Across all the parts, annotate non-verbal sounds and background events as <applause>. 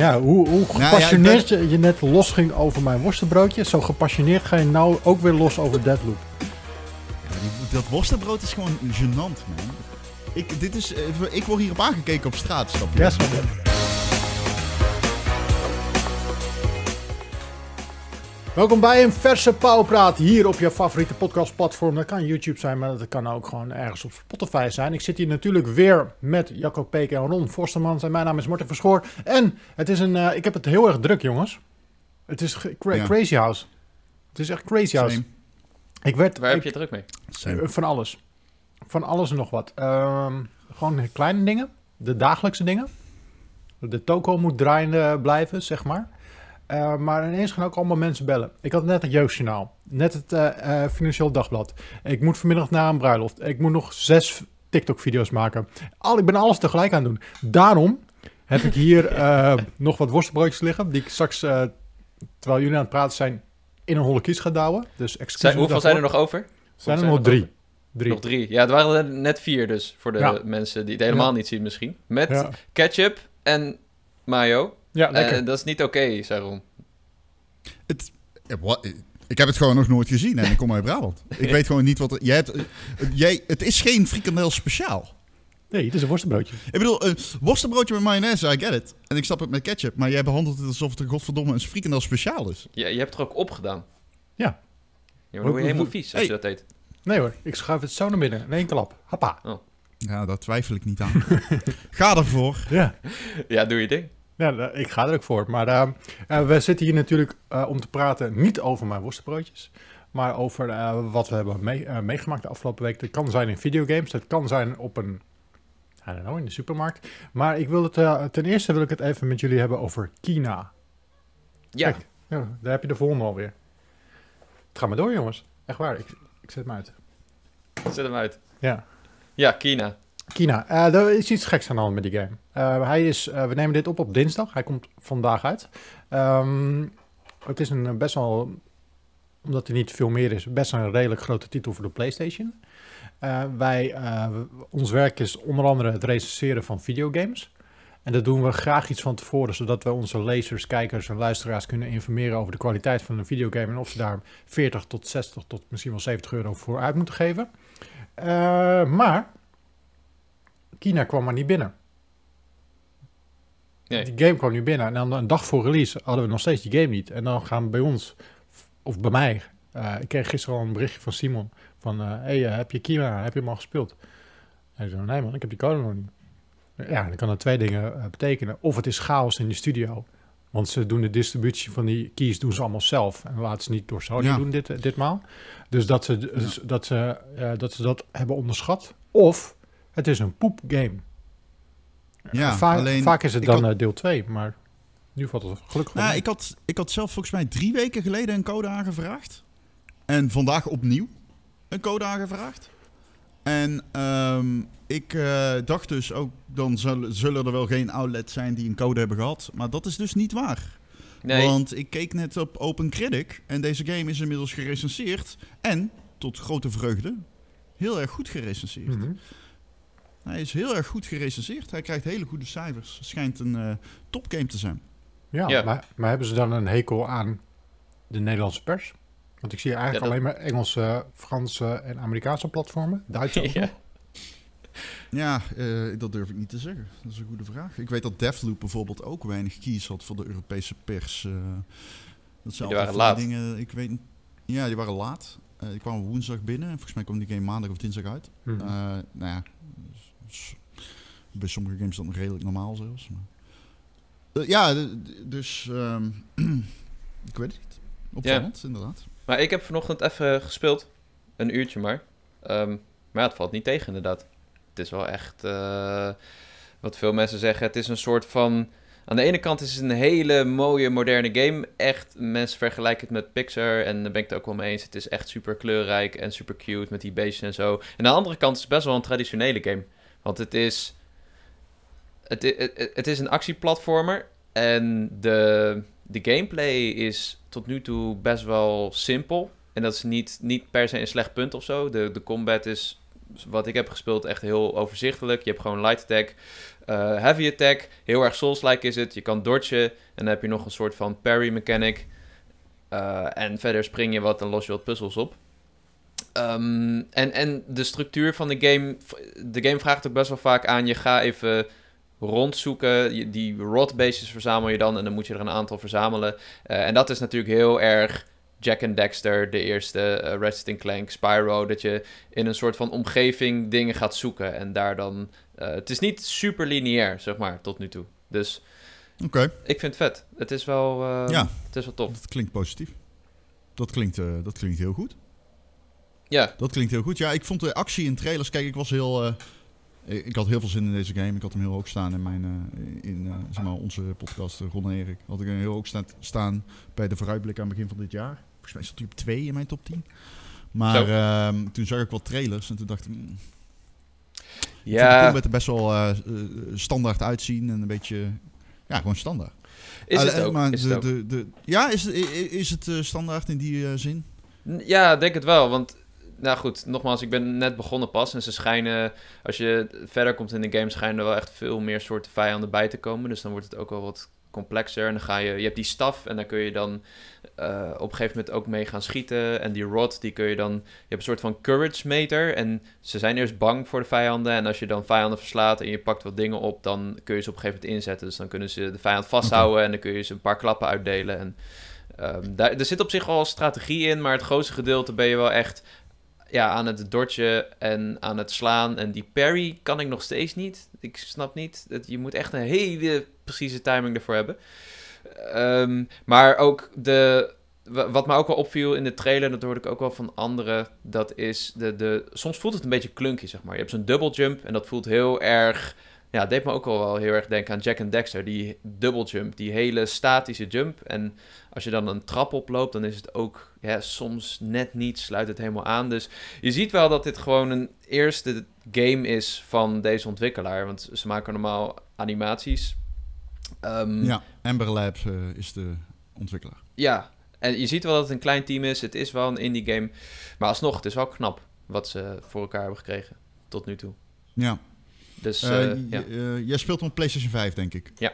Ja, hoe, hoe ja, gepassioneerd ben- je, net losging over mijn worstenbroodje, zo gepassioneerd ga je nou ook weer los over Deadloop. Ja, die- dat worstenbrood is gewoon gênant, man. Ik, dit is, eh, ik word hierop aangekeken op straat, snap je? Ja, snap je. Welkom bij een verse pauwpraat hier op je favoriete podcastplatform. Dat kan YouTube zijn, maar dat kan ook gewoon ergens op Spotify zijn. Ik zit hier natuurlijk weer met Jacco Peek en Ron Forstermans. En mijn naam is Martin Verschoor. En het is een, eh, ik heb het heel erg druk, jongens. Het is ge- cra- Ja. crazy house. Het is echt crazy house. Same. Ik werd Waar heb je druk mee? Same. eh, Van alles. Van alles en nog wat. Ehm, gewoon kleine dingen. De dagelijkse dingen. De toko moet draaiende blijven, zeg maar. Eh, maar ineens gaan ook allemaal mensen bellen. Ik had net het Jeugdjournaal. Net het eh, eh, Financieel Dagblad. Ik moet vanmiddag naar een bruiloft. Ik moet nog zes TikTok-video's maken. Al, ik ben alles tegelijk aan het doen. Daarom heb ik hier <laughs> eh, nog wat worstenbroodjes liggen. Die ik straks, eh, terwijl jullie aan het praten zijn, in een holle kies ga douwen. Dus excuus Zijn, hoeveel zijn er nog over? Zijn er Hoeveel nog zijn drie. Drie. Nog drie. Ja, het waren er net vier dus, voor de Ja. mensen die het helemaal Ja. niet zien misschien. Met Ja, ketchup en mayo. Ja lekker. En dat is niet oké. Het, eh, wat- eh, ik heb het gewoon nog nooit gezien en ik kom uit Brabant. Ik weet gewoon niet wat er... Jij hebt, eh, jij, het is geen frikandel speciaal. Nee, het is een worstenbroodje. Ik bedoel, een worstenbroodje met mayonaise, I get it. En ik snap het met ketchup. Maar jij behandelt het alsof het een godverdomme een frikandel speciaal is. Je, je hebt het er ook opgedaan. Ja. Ja, je helemaal vies als Hey. je dat eet. Nee hoor, ik schuif het zo naar binnen. In één klap. Happa. Ja, daar twijfel ik niet aan. <laughs> Ga ervoor. Ja. Ja, doe je ding. Ja, ik ga er ook voor. Maar eh, eh, we zitten hier natuurlijk eh, om te praten niet over mijn worstenbroodjes. Maar over eh, wat we hebben mee- meegemaakt de afgelopen week. Dat kan zijn in videogames. Dat kan zijn op een... I don't know, in de supermarkt. Maar ik wil het, ten eerste wil ik het even met jullie hebben over Kina. Ja, Kijk. Ja, daar heb je de volgende alweer. Het gaat maar door jongens. Echt waar, ik, ik zet hem uit. zet hem uit. Ja. Ja, Kina. Kina, eh, er is iets geks aan de hand met die game. Eh, hij is, eh, we nemen dit op op dinsdag. Hij komt vandaag uit. Ehm, het is een best wel, omdat hij niet veel meer is, best een redelijk grote titel voor de PlayStation. Wij, ons werk is onder andere het recenseren van videogames. En dat doen we graag iets van tevoren, zodat we onze lezers, kijkers en luisteraars kunnen informeren over de kwaliteit van een videogame en of ze daar 40 tot 60 tot misschien wel 70 euro voor uit moeten geven. Maar Kina kwam maar niet binnen. Nee. Die game kwam nu binnen. En dan een dag voor release hadden we nog steeds die game niet. En dan gaan bij ons, of bij mij, eh, ik kreeg gisteren al een berichtje van Simon. Van, hé, hey, eh, heb je Kina, heb je hem al gespeeld? En ik zei, nee man, ik heb die code nog niet. Ja, dan kan dat twee dingen eh, betekenen. Of het is chaos in de studio. Want ze doen de distributie van die keys doen ze allemaal zelf. En laten ze niet door Sony Ja. doen dit, ditmaal. Dus dat ze, dus dat, ze, eh, dat ze dat hebben onderschat. Of het is een poep game. Ja, Va- alleen... vaak is het dan had- eh, deel 2, maar nu valt het gelukkig Nou, mee. ik had, ik had zelf volgens mij drie weken geleden een code aangevraagd. En vandaag opnieuw een code aangevraagd. En ehm, ik eh, dacht dus ook, dan zullen, zullen er wel geen outlets zijn die een code hebben gehad. Maar dat is dus niet waar. Nee, Want ik keek net op OpenCritic en deze game is inmiddels gerecenseerd. En, tot grote vreugde, heel erg goed gerecenseerd. Mhm. Hij is heel erg goed gerecenseerd. Hij krijgt hele goede cijfers. Het schijnt een eh, topgame te zijn. Ja, Ja. Maar, maar hebben ze dan een hekel aan de Nederlandse pers? Want ik zie eigenlijk Ja, dat- alleen maar Engelse, Franse en Amerikaanse platformen. Duitse ook <laughs> Ja. Ja, eh, dat durf ik niet te zeggen. Dat is een goede vraag. Ik weet dat Devloop bijvoorbeeld ook weinig keys had voor de Europese pers. eh. dat zijn Die waren die dingen. Ik weet niet. Ja, die waren laat. Eh, die kwamen woensdag binnen. En volgens mij kwam die game maandag of dinsdag uit. Eh, nou ja, bij sommige games is dat nog redelijk normaal zelfs. Maar. Eh, ja, dus ehm, <clears throat> ik weet het niet. Opvallend, inderdaad. maar ik heb vanochtend even gespeeld. Een uurtje maar. Ehm, maar ja, het valt niet tegen inderdaad. Het is wel echt, eh, wat veel mensen zeggen, het is een soort van... Aan de ene kant is het een hele mooie, moderne game. Echt, mensen vergelijken het met Pixar. En daar ben ik het ook wel mee eens. Het is echt super kleurrijk en super cute met die beestjes en zo. En aan de andere kant is het best wel een traditionele game. Want het is... Het, het, het is een actieplatformer. En de, de gameplay is tot nu toe best wel simpel. En dat is niet, niet per se een slecht punt of zo. De, de combat is wat ik heb gespeeld echt heel overzichtelijk. Je hebt gewoon light attack, eh, heavy attack. Heel erg Souls-like is het. Je kan dodgen en dan heb je nog een soort van parry mechanic. Uh, en verder spring je wat en los je wat puzzels op. Um, en, en de structuur van de game... De game vraagt ook best wel vaak aan... Je ga even rondzoeken. Die rod bases verzamel je dan en dan moet je er een aantal verzamelen. Uh, en dat is natuurlijk heel erg Jack and Dexter, de eerste uh, Ratchet Clank, Spyro, dat je in een soort van omgeving dingen gaat zoeken en daar dan... Uh, het is niet super lineair, zeg maar, tot nu toe. Dus okay. ik vind het vet. Het is wel, uh, ja, het is wel tof. Dat klinkt positief. Dat klinkt, dat klinkt heel goed. Ja. Dat klinkt heel goed. Ja, ik vond de actie in trailers... Kijk, ik was heel... Ik had heel veel zin in deze game. Ik had hem heel hoog staan in, mijn, uh, in uh, zeg maar onze podcast, Ron en Erik. Had ik hem heel hoog staan bij de vooruitblik aan het begin van dit jaar. Volgens mij zat hij op 2 in mijn top 10. Maar uh, toen zag ik wat trailers en toen dacht ik... Mm, ja. Het er best wel standaard uitzien en een beetje... Ja, gewoon standaard. Is het ook? Maar is de, het ook? de, de, ja, is, is het standaard in die zin? Ja, denk het wel. Want nou goed, nogmaals, ik ben net begonnen pas. En ze schijnen, als je verder komt in de game, schijnen er wel echt veel meer soorten vijanden bij te komen. Dus dan wordt het ook wel wat complexer. En dan ga je, je hebt die staf en daar kun je dan uh, op een gegeven moment ook mee gaan schieten. En die rod, die kun je dan, je hebt een soort van courage meter. En ze zijn eerst bang voor de vijanden. En als je dan vijanden verslaat en je pakt wat dingen op, dan kun je ze op een gegeven moment inzetten. Dus dan kunnen ze de vijand vasthouden okay. en dan kun je ze een paar klappen uitdelen. En um, daar, er zit op zich wel strategie in, maar het grootste gedeelte ben je wel echt ja, aan het dodgen en aan het slaan. En die parry kan ik nog steeds niet. Ik snap niet. Dat je moet echt een hele precieze timing ervoor hebben. Um, maar ook de. Wat me ook wel opviel in de trailer, dat hoorde ik ook wel van anderen. Dat is de. de soms voelt het een beetje klunky, zeg maar. Je hebt zo'n double jump en dat voelt heel erg. Ja, deed me ook wel heel erg denken aan Jack and Dexter. Die double jump, die hele statische jump. En als je dan een trap oploopt, dan is het ook ja, soms net niet, sluit het helemaal aan. Dus je ziet wel dat dit gewoon een eerste game is van deze ontwikkelaar. Want ze maken normaal animaties. Um, ja, Amber Labs uh, is de ontwikkelaar. Ja, en je ziet wel dat het een klein team is. Het is wel een indie game. Maar alsnog, het is wel knap wat ze voor elkaar hebben gekregen tot nu toe. Ja. Dus, uh, uh, ja. jij speelt op PlayStation 5, denk ik. Ja.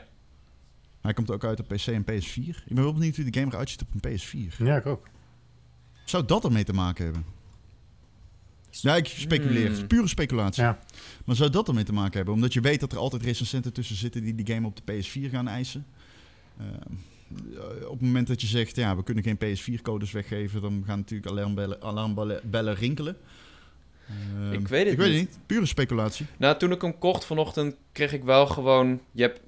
Hij komt ook uit op PC en PS4. Ik ben wel benieuwd hoe de game eruit ziet op een PS4. Ja, ik ook. Zou dat ermee te maken hebben? Ja, ik speculeer. Is pure speculatie. Ja. Maar zou dat ermee te maken hebben? Omdat je weet dat er altijd recensenten tussen zitten die die game op de PS4 gaan eisen. Uh, op het moment dat je zegt, ja, we kunnen geen PS4-codes weggeven, dan gaan natuurlijk alarmbellen, alarmbellen rinkelen. Uh, ik weet het ik niet. weet het niet. Pure speculatie. Nou, toen ik hem kocht vanochtend, kreeg ik wel gewoon... Je hebt,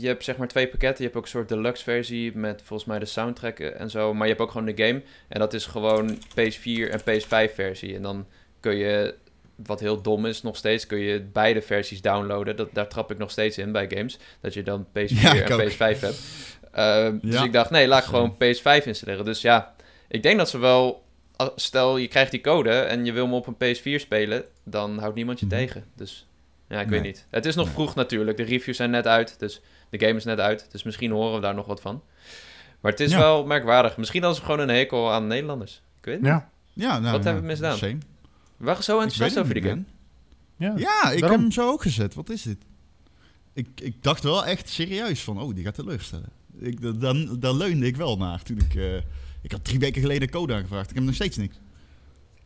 je hebt zeg maar twee pakketten. Je hebt ook een soort deluxe versie met volgens mij de soundtrack en zo. Maar je hebt ook gewoon de game. En dat is gewoon PS4 en PS5 versie. En dan kun je, wat heel dom is nog steeds, kun je beide versies downloaden. Dat, daar trap ik nog steeds in bij games. Dat je dan PS4 Ja, ik en ook. PS5 hebt. Uh, Dus Ja. ik dacht, nee, laat ik gewoon PS5 installeren. Dus ja, ik denk dat ze wel... als- Stel, je krijgt die code en je wil hem op een PS4 spelen, dan houdt niemand je Mhm. tegen. Dus ja, ik Nee. weet niet. Het is nog Nee. vroeg natuurlijk. De reviews zijn net uit, dus de game is net uit. Dus misschien horen we daar nog wat van. Maar het is Ja. wel merkwaardig. Misschien hadden ze gewoon een hekel aan Nederlanders. Ik weet het niet. Ja, Ja, nou, Wat ja, hebben we misdaan? Same. We waren zo enthousiast over die game. ja. Ja, ik heb hem zo ook gezet. Wat is dit? Ik, ik dacht wel echt serieus van, oh, die gaat teleurstellen. Ik, da- dan, daar leunde ik wel naar toen ik... eh, ik had drie weken geleden code aangevraagd. Ik heb nog steeds niks.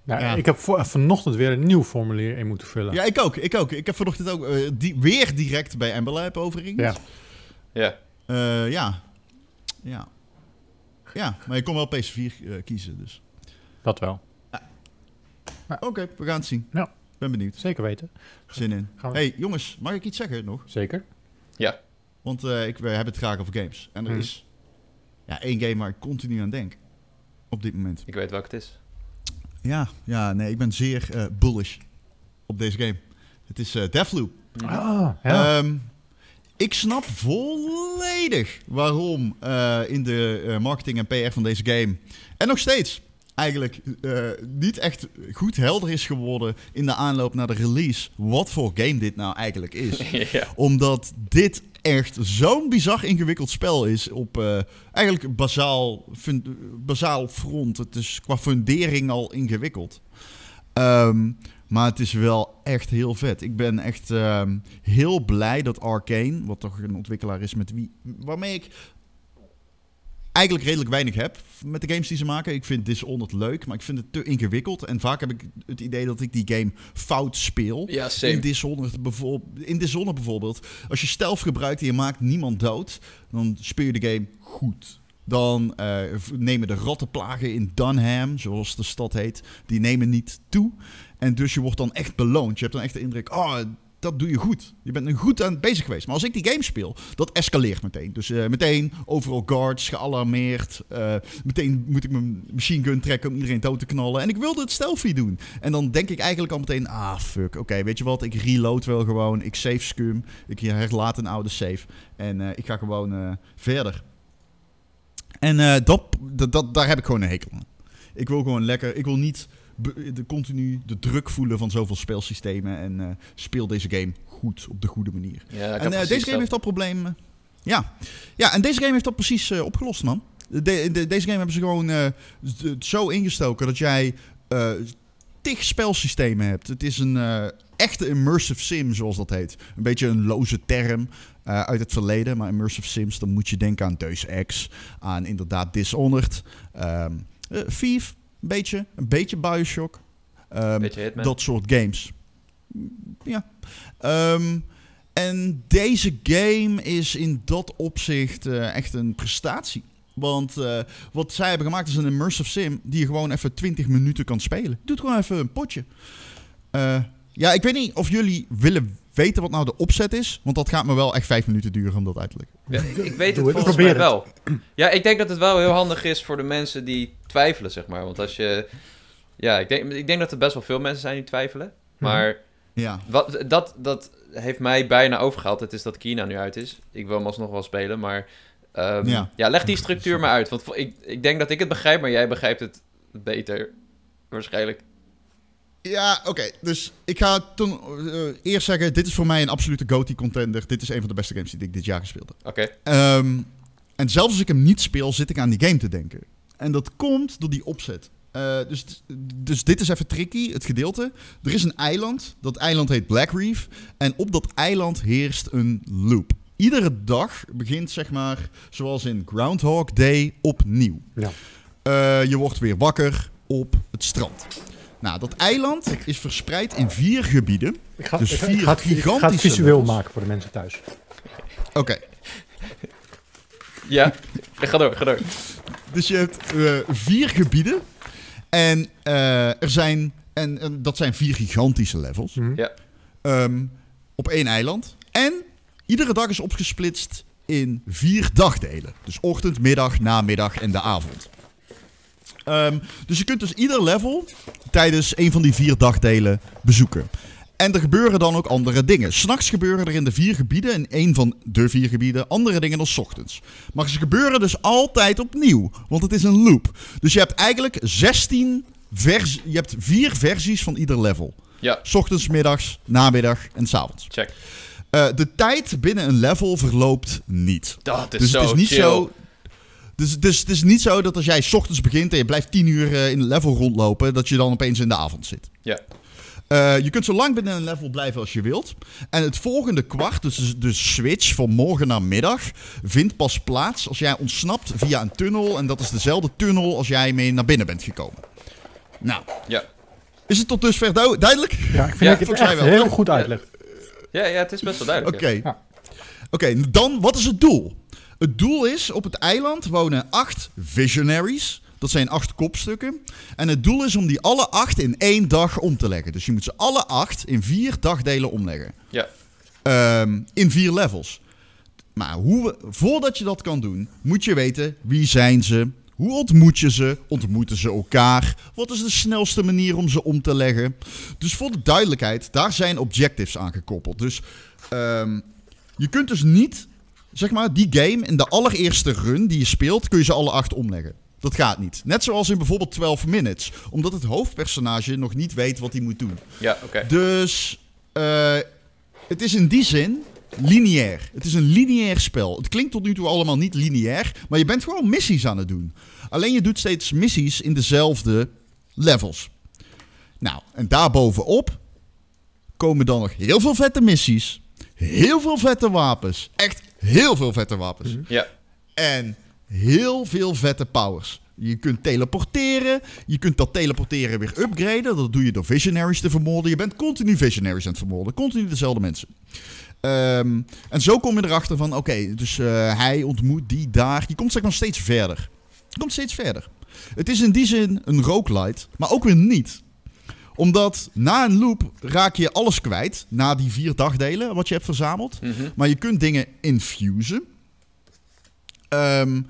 Nou, Ja. Ik heb voor, vanochtend weer een nieuw formulier in moeten vullen. Ja, ik ook. Ik ook. Ik heb vanochtend ook eh, die, weer direct bij Amber Lab overigens. Ja. Ja. Eh, ja. Ja. Ja, maar je kon wel PS4 eh, kiezen, dus. Dat wel. Oké, we gaan het zien. Ja. Ben benieuwd. Zeker weten. Zin in. We- hey, jongens, mag ik iets zeggen nog? Zeker. Want eh, ik, we hebben het graag over games. En er Hmm. is ja, één game waar ik continu aan denk. Op dit moment. Ik weet welke het is. Ja, ja nee, ik ben zeer eh, bullish op deze game. Het is eh Deathloop. Ah, ja. Ehm, ik snap volledig waarom eh, in de eh, marketing en PR van deze game... en nog steeds eigenlijk eh, niet echt goed helder is geworden... in de aanloop naar de release... wat voor game dit nou eigenlijk is. <laughs> ja. Omdat dit echt zo'n bizar ingewikkeld spel is op eh, eigenlijk bazaal, fun- bazaal front. Het is qua fundering al ingewikkeld. Ehm, Maar het is wel echt heel vet. Ik ben echt ehm, heel blij dat Arcane, wat toch een ontwikkelaar is met wie, waarmee ik eigenlijk redelijk weinig heb met de games die ze maken. Ik vind Dishonored leuk, maar ik vind het te ingewikkeld. En vaak heb ik het idee dat ik die game fout speel. Ja. In Dishonored, bijvoorbeeld, in Dishonored bijvoorbeeld, als je stealth gebruikt en je maakt niemand dood, dan speel je de game goed. Dan eh, nemen de rattenplagen in Dunham, zoals de stad heet, die nemen niet toe. En dus je wordt dan echt beloond. Je hebt dan echt de indruk, oh, dat doe je goed. Je bent goed aan bezig geweest. Maar als ik die game speel, dat escaleert meteen. Dus eh, meteen overal guards, gealarmeerd. eh, meteen moet ik mijn machine gun trekken om iedereen dood te knallen. En ik wilde het stealthy doen. En dan denk ik eigenlijk al meteen, ah fuck, oké, weet je wat? Ik reload wel gewoon. Ik save scum. Ik herlaat een oude save. En eh, ik ga gewoon verder. En dat, dat, daar heb ik gewoon een hekel aan. Ik wil gewoon lekker, ik wil niet de, continu de druk voelen van zoveel speelsystemen. En eh, speel deze game goed, op de goede manier. Ja, En eh, deze game heeft dat probleem. eh, ja. ja, en deze game heeft dat precies opgelost, man. De, de- deze game hebben ze gewoon zo ingestoken dat jij tig spelsystemen hebt. Het is een echte immersive sim, zoals dat heet. Een beetje een loze term uit het verleden. Maar immersive sims, dan moet je denken aan Deus Ex, aan inderdaad Dishonored, eh, Thief, een beetje, een beetje Bioshock. Ehm, Beetje dat soort games. Ja. Ehm, en deze game is in dat opzicht eh, echt een prestatie. Want eh, wat zij hebben gemaakt is een immersive sim die je gewoon even 20 minuten kan spelen. Doet gewoon even een potje. Eh, ja, ik weet niet of jullie willen weten wat nou de opzet is. Want dat gaat me wel echt 5 minuten duren om dat uit te leggen. Ja, ik, ik weet het het. volgens Probeer mij wel. Ja, ik denk dat het wel heel handig is voor de mensen die twijfelen, zeg maar. Want als je... Ja, ik denk, ik denk dat er best wel veel mensen zijn die twijfelen. Maar Ja. wat, dat, dat heeft mij bijna overgehaald. Het is dat Kina nu uit is. Ik wil hem alsnog wel spelen, maar... ehm, Ja. ja. leg die structuur maar uit. Want ik, ik denk dat ik het begrijp, maar jij begrijpt het beter. Waarschijnlijk. Ja, oké. Dus ik ga toen eh, eerst zeggen, dit is voor mij een absolute GOTY contender. Dit is een van de beste games die ik dit jaar gespeeld heb. Oké. Ehm, en zelfs als ik hem niet speel, zit ik aan die game te denken. En dat komt door die opzet. Eh, dus, dus dit is even tricky, het gedeelte. Er is een eiland. Dat eiland heet Black Reef. En op dat eiland heerst een loop. Iedere dag begint, zeg maar, zoals in Groundhog Day, opnieuw. Ja. Eh, je wordt weer wakker op het strand. Nou, dat eiland is verspreid in vier gebieden. Ik ga, Dus ik, ga- vier ik ga het, ik ga het gigantische visueel levels. maken voor de mensen thuis. Oké, Ja, ga door, ga door. Dus je hebt eh, vier gebieden. En eh, er zijn. En, en dat zijn vier gigantische levels. Mhm. Ja. Ehm, op één eiland. En iedere dag is opgesplitst in vier dagdelen. Dus ochtend, middag, namiddag en de avond. Ehm, dus je kunt dus ieder level tijdens een van die vier dagdelen bezoeken. En er gebeuren dan ook andere dingen. S'nachts gebeuren er in de vier gebieden, in één van de vier gebieden, andere dingen dan 's ochtends. Maar ze gebeuren dus altijd opnieuw, want het is een loop. Dus je hebt eigenlijk 16 vers je hebt vier versies van ieder level. Ja, 's ochtends, middags, namiddag en 's avonds. check. Eh, de tijd binnen een level verloopt niet. Dat is dus zo het is niet chill. zo. Dus, dus het is niet zo dat als jij 's ochtends begint en je blijft 10 uur eh, in het level rondlopen, dat je dan opeens in de avond zit. Ja. Eh, je kunt zo lang binnen een level blijven als je wilt. En het volgende kwart, dus de switch van morgen naar middag, vindt pas plaats als jij ontsnapt via een tunnel. En dat is dezelfde tunnel als jij mee naar binnen bent gekomen. Nou, Ja. is het tot dusver du- duidelijk? Ja, ik vind Ja, het volgens mij echt wel. heel goed uitleg. Ja, ja, het is best wel duidelijk. Oké. Ja. Oké, dan wat is het doel? Het doel is, op het eiland wonen acht visionaries. Dat zijn acht kopstukken. En het doel is om die alle acht in één dag om te leggen. Dus je moet ze alle acht in vier dagdelen omleggen. Ja. Ehm, in vier levels. Maar hoe we, voordat je dat kan doen, moet je weten wie zijn ze. Hoe ontmoet je ze? Ontmoeten ze elkaar? Wat is de snelste manier om ze om te leggen? Dus voor de duidelijkheid, daar zijn objectives aan gekoppeld. Dus ehm, je kunt dus niet, zeg maar, die game in de allereerste run die je speelt, kun je ze alle acht omleggen. Dat gaat niet. Net zoals in bijvoorbeeld 12 Minutes. Omdat het hoofdpersonage nog niet weet wat hij moet doen. Ja, oké. Dus eh, het is in die zin lineair. Het is een lineair spel. Het klinkt tot nu toe allemaal niet lineair, maar je bent gewoon missies aan het doen. Alleen je doet steeds missies in dezelfde levels. Nou, en daarbovenop komen dan nog heel veel vette missies. Heel veel vette wapens. Echt heel veel vette wapens. Ja. En heel veel vette powers. Je kunt teleporteren. Je kunt dat teleporteren weer upgraden. Dat doe je door visionaries te vermoorden. Je bent continu visionaries aan het vermoorden. Continu dezelfde mensen. Ehm, en zo kom je erachter van, oké, dus eh, hij ontmoet die daar. Je komt zeg maar steeds verder. Je komt steeds verder. Het is in die zin een roguelite, maar ook weer niet. Omdat na een loop raak je alles kwijt. Na die vier dagdelen wat je hebt verzameld. Mhm. Maar je kunt dingen infusen. Ehm,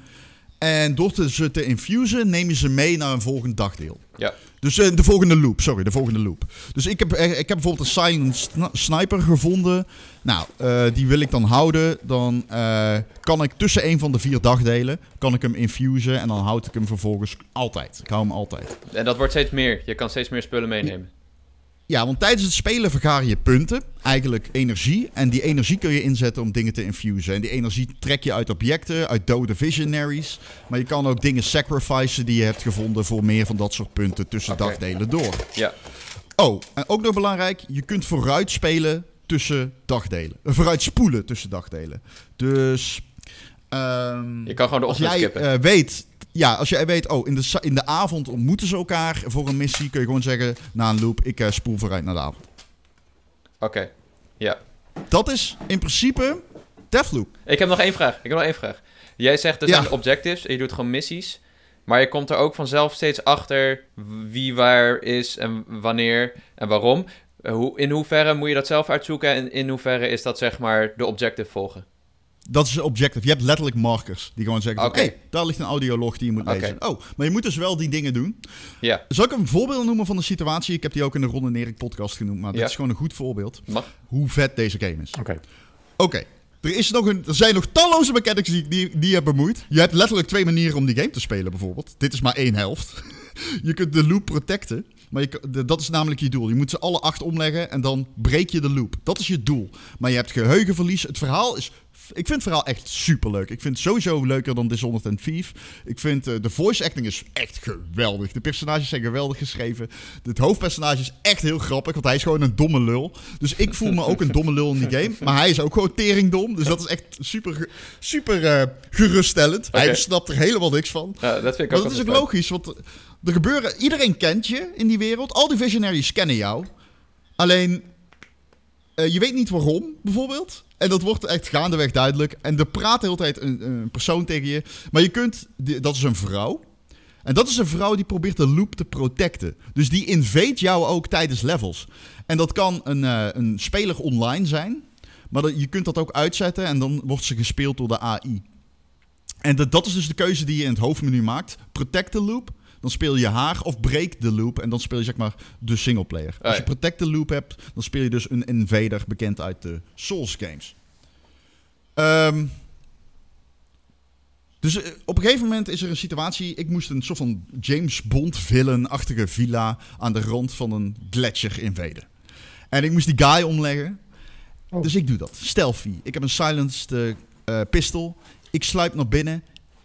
en door te, ze te infusen neem je ze mee naar een volgend dagdeel. Ja. Dus eh, de volgende loop, sorry, de volgende loop. Dus ik heb, ik heb bijvoorbeeld een sna- sniper gevonden. Nou, eh, die wil ik dan houden. Dan eh, kan ik tussen een van de vier dagdelen, kan ik hem infusen. En dan houd ik hem vervolgens altijd. Ik hou hem altijd. En dat wordt steeds meer. Je kan steeds meer spullen meenemen. Ja, want tijdens het spelen vergaar je punten, eigenlijk energie. En die energie kun je inzetten om dingen te infusen. En die energie trek je uit objecten, uit dode visionaries. Maar je kan ook dingen sacrificen die je hebt gevonden voor meer van dat soort punten tussen dagdelen door. Ja. Oh, en ook nog belangrijk, je kunt vooruit spelen tussen dagdelen. Eh, vooruit spoelen tussen dagdelen. Dus... ehm, Je kan gewoon de als ochtend jij skippen. eh, weet, ja, als jij weet, oh, in de, in de avond ontmoeten ze elkaar voor een missie, kun je gewoon zeggen, na een loop, ik eh, spoel vooruit naar de avond. Oké. Ja. Dat is in principe Deathloop. Ik heb nog één vraag. Ik heb nog één vraag. Jij zegt er Ja. zijn objectives en je doet gewoon missies. Maar je komt er ook vanzelf steeds achter wie waar is en wanneer en waarom. Eh, in hoeverre moet je dat zelf uitzoeken en in hoeverre is dat zeg maar de objective volgen? Dat is objective. Je hebt letterlijk markers die gewoon zeggen, Oké. daar ligt een audiolog die je moet lezen. Oh, maar je moet dus wel die dingen doen. Ja, Zal ik een voorbeeld noemen van de situatie? Ik heb die ook in de Ron en Erik podcast genoemd, maar dit is gewoon een goed voorbeeld. mag. Hoe vet deze game is. Oké. Oké. Er, is nog een, er zijn nog talloze mechanics die, die, die je bemoeit. Je hebt letterlijk twee manieren om die game te spelen, bijvoorbeeld. Dit is maar één helft. <laughs> je kunt de loop protecten. Maar je, de- dat is namelijk je doel. Je moet ze alle acht omleggen en dan breek je de loop. Dat is je doel. Maar je hebt geheugenverlies. Het verhaal is... Ik vind het verhaal echt superleuk. Ik vind het sowieso leuker dan Dishonored and Thief. Ik vind eh, de voice acting is echt geweldig. De personages zijn geweldig geschreven. Het hoofdpersonage is echt heel grappig, want hij is gewoon een domme lul. Dus ik voel me ook een domme lul in die game. Maar hij is ook gewoon teringdom. Dus dat is echt super, super eh, geruststellend. Hij snapt er helemaal niks van. Ja, dat vind ik Maar ook dat is ook logisch, want er gebeuren... Iedereen kent je in die wereld. Al die visionaries kennen jou. Alleen, eh, je weet niet waarom, bijvoorbeeld. En dat wordt echt gaandeweg duidelijk. En er praat de hele tijd een, een persoon tegen je. Maar je kunt... Dat is een vrouw. En dat is een vrouw die probeert de loop te protecten. Dus die invade jou ook tijdens levels. En dat kan een, eh, een speler online zijn. Maar je kunt dat ook uitzetten en dan wordt ze gespeeld door de AI. En dat- dat is dus de keuze die je in het hoofdmenu maakt. Protect the loop, dan speel je haar of break the loop. En dan speel je zeg maar de singleplayer. Als ja. je protect the loop hebt, dan speel je dus een invader bekend uit de Souls games. Ehm, dus eh, op een gegeven moment is er een situatie. Ik moest een soort van James Bond villain-achtige villa aan de rand van een gletsjer invaden. En ik moest die guy omleggen. Oh. Dus ik doe dat. Stealthy. Ik heb een silenced eh, eh, pistol. Ik sluip naar binnen.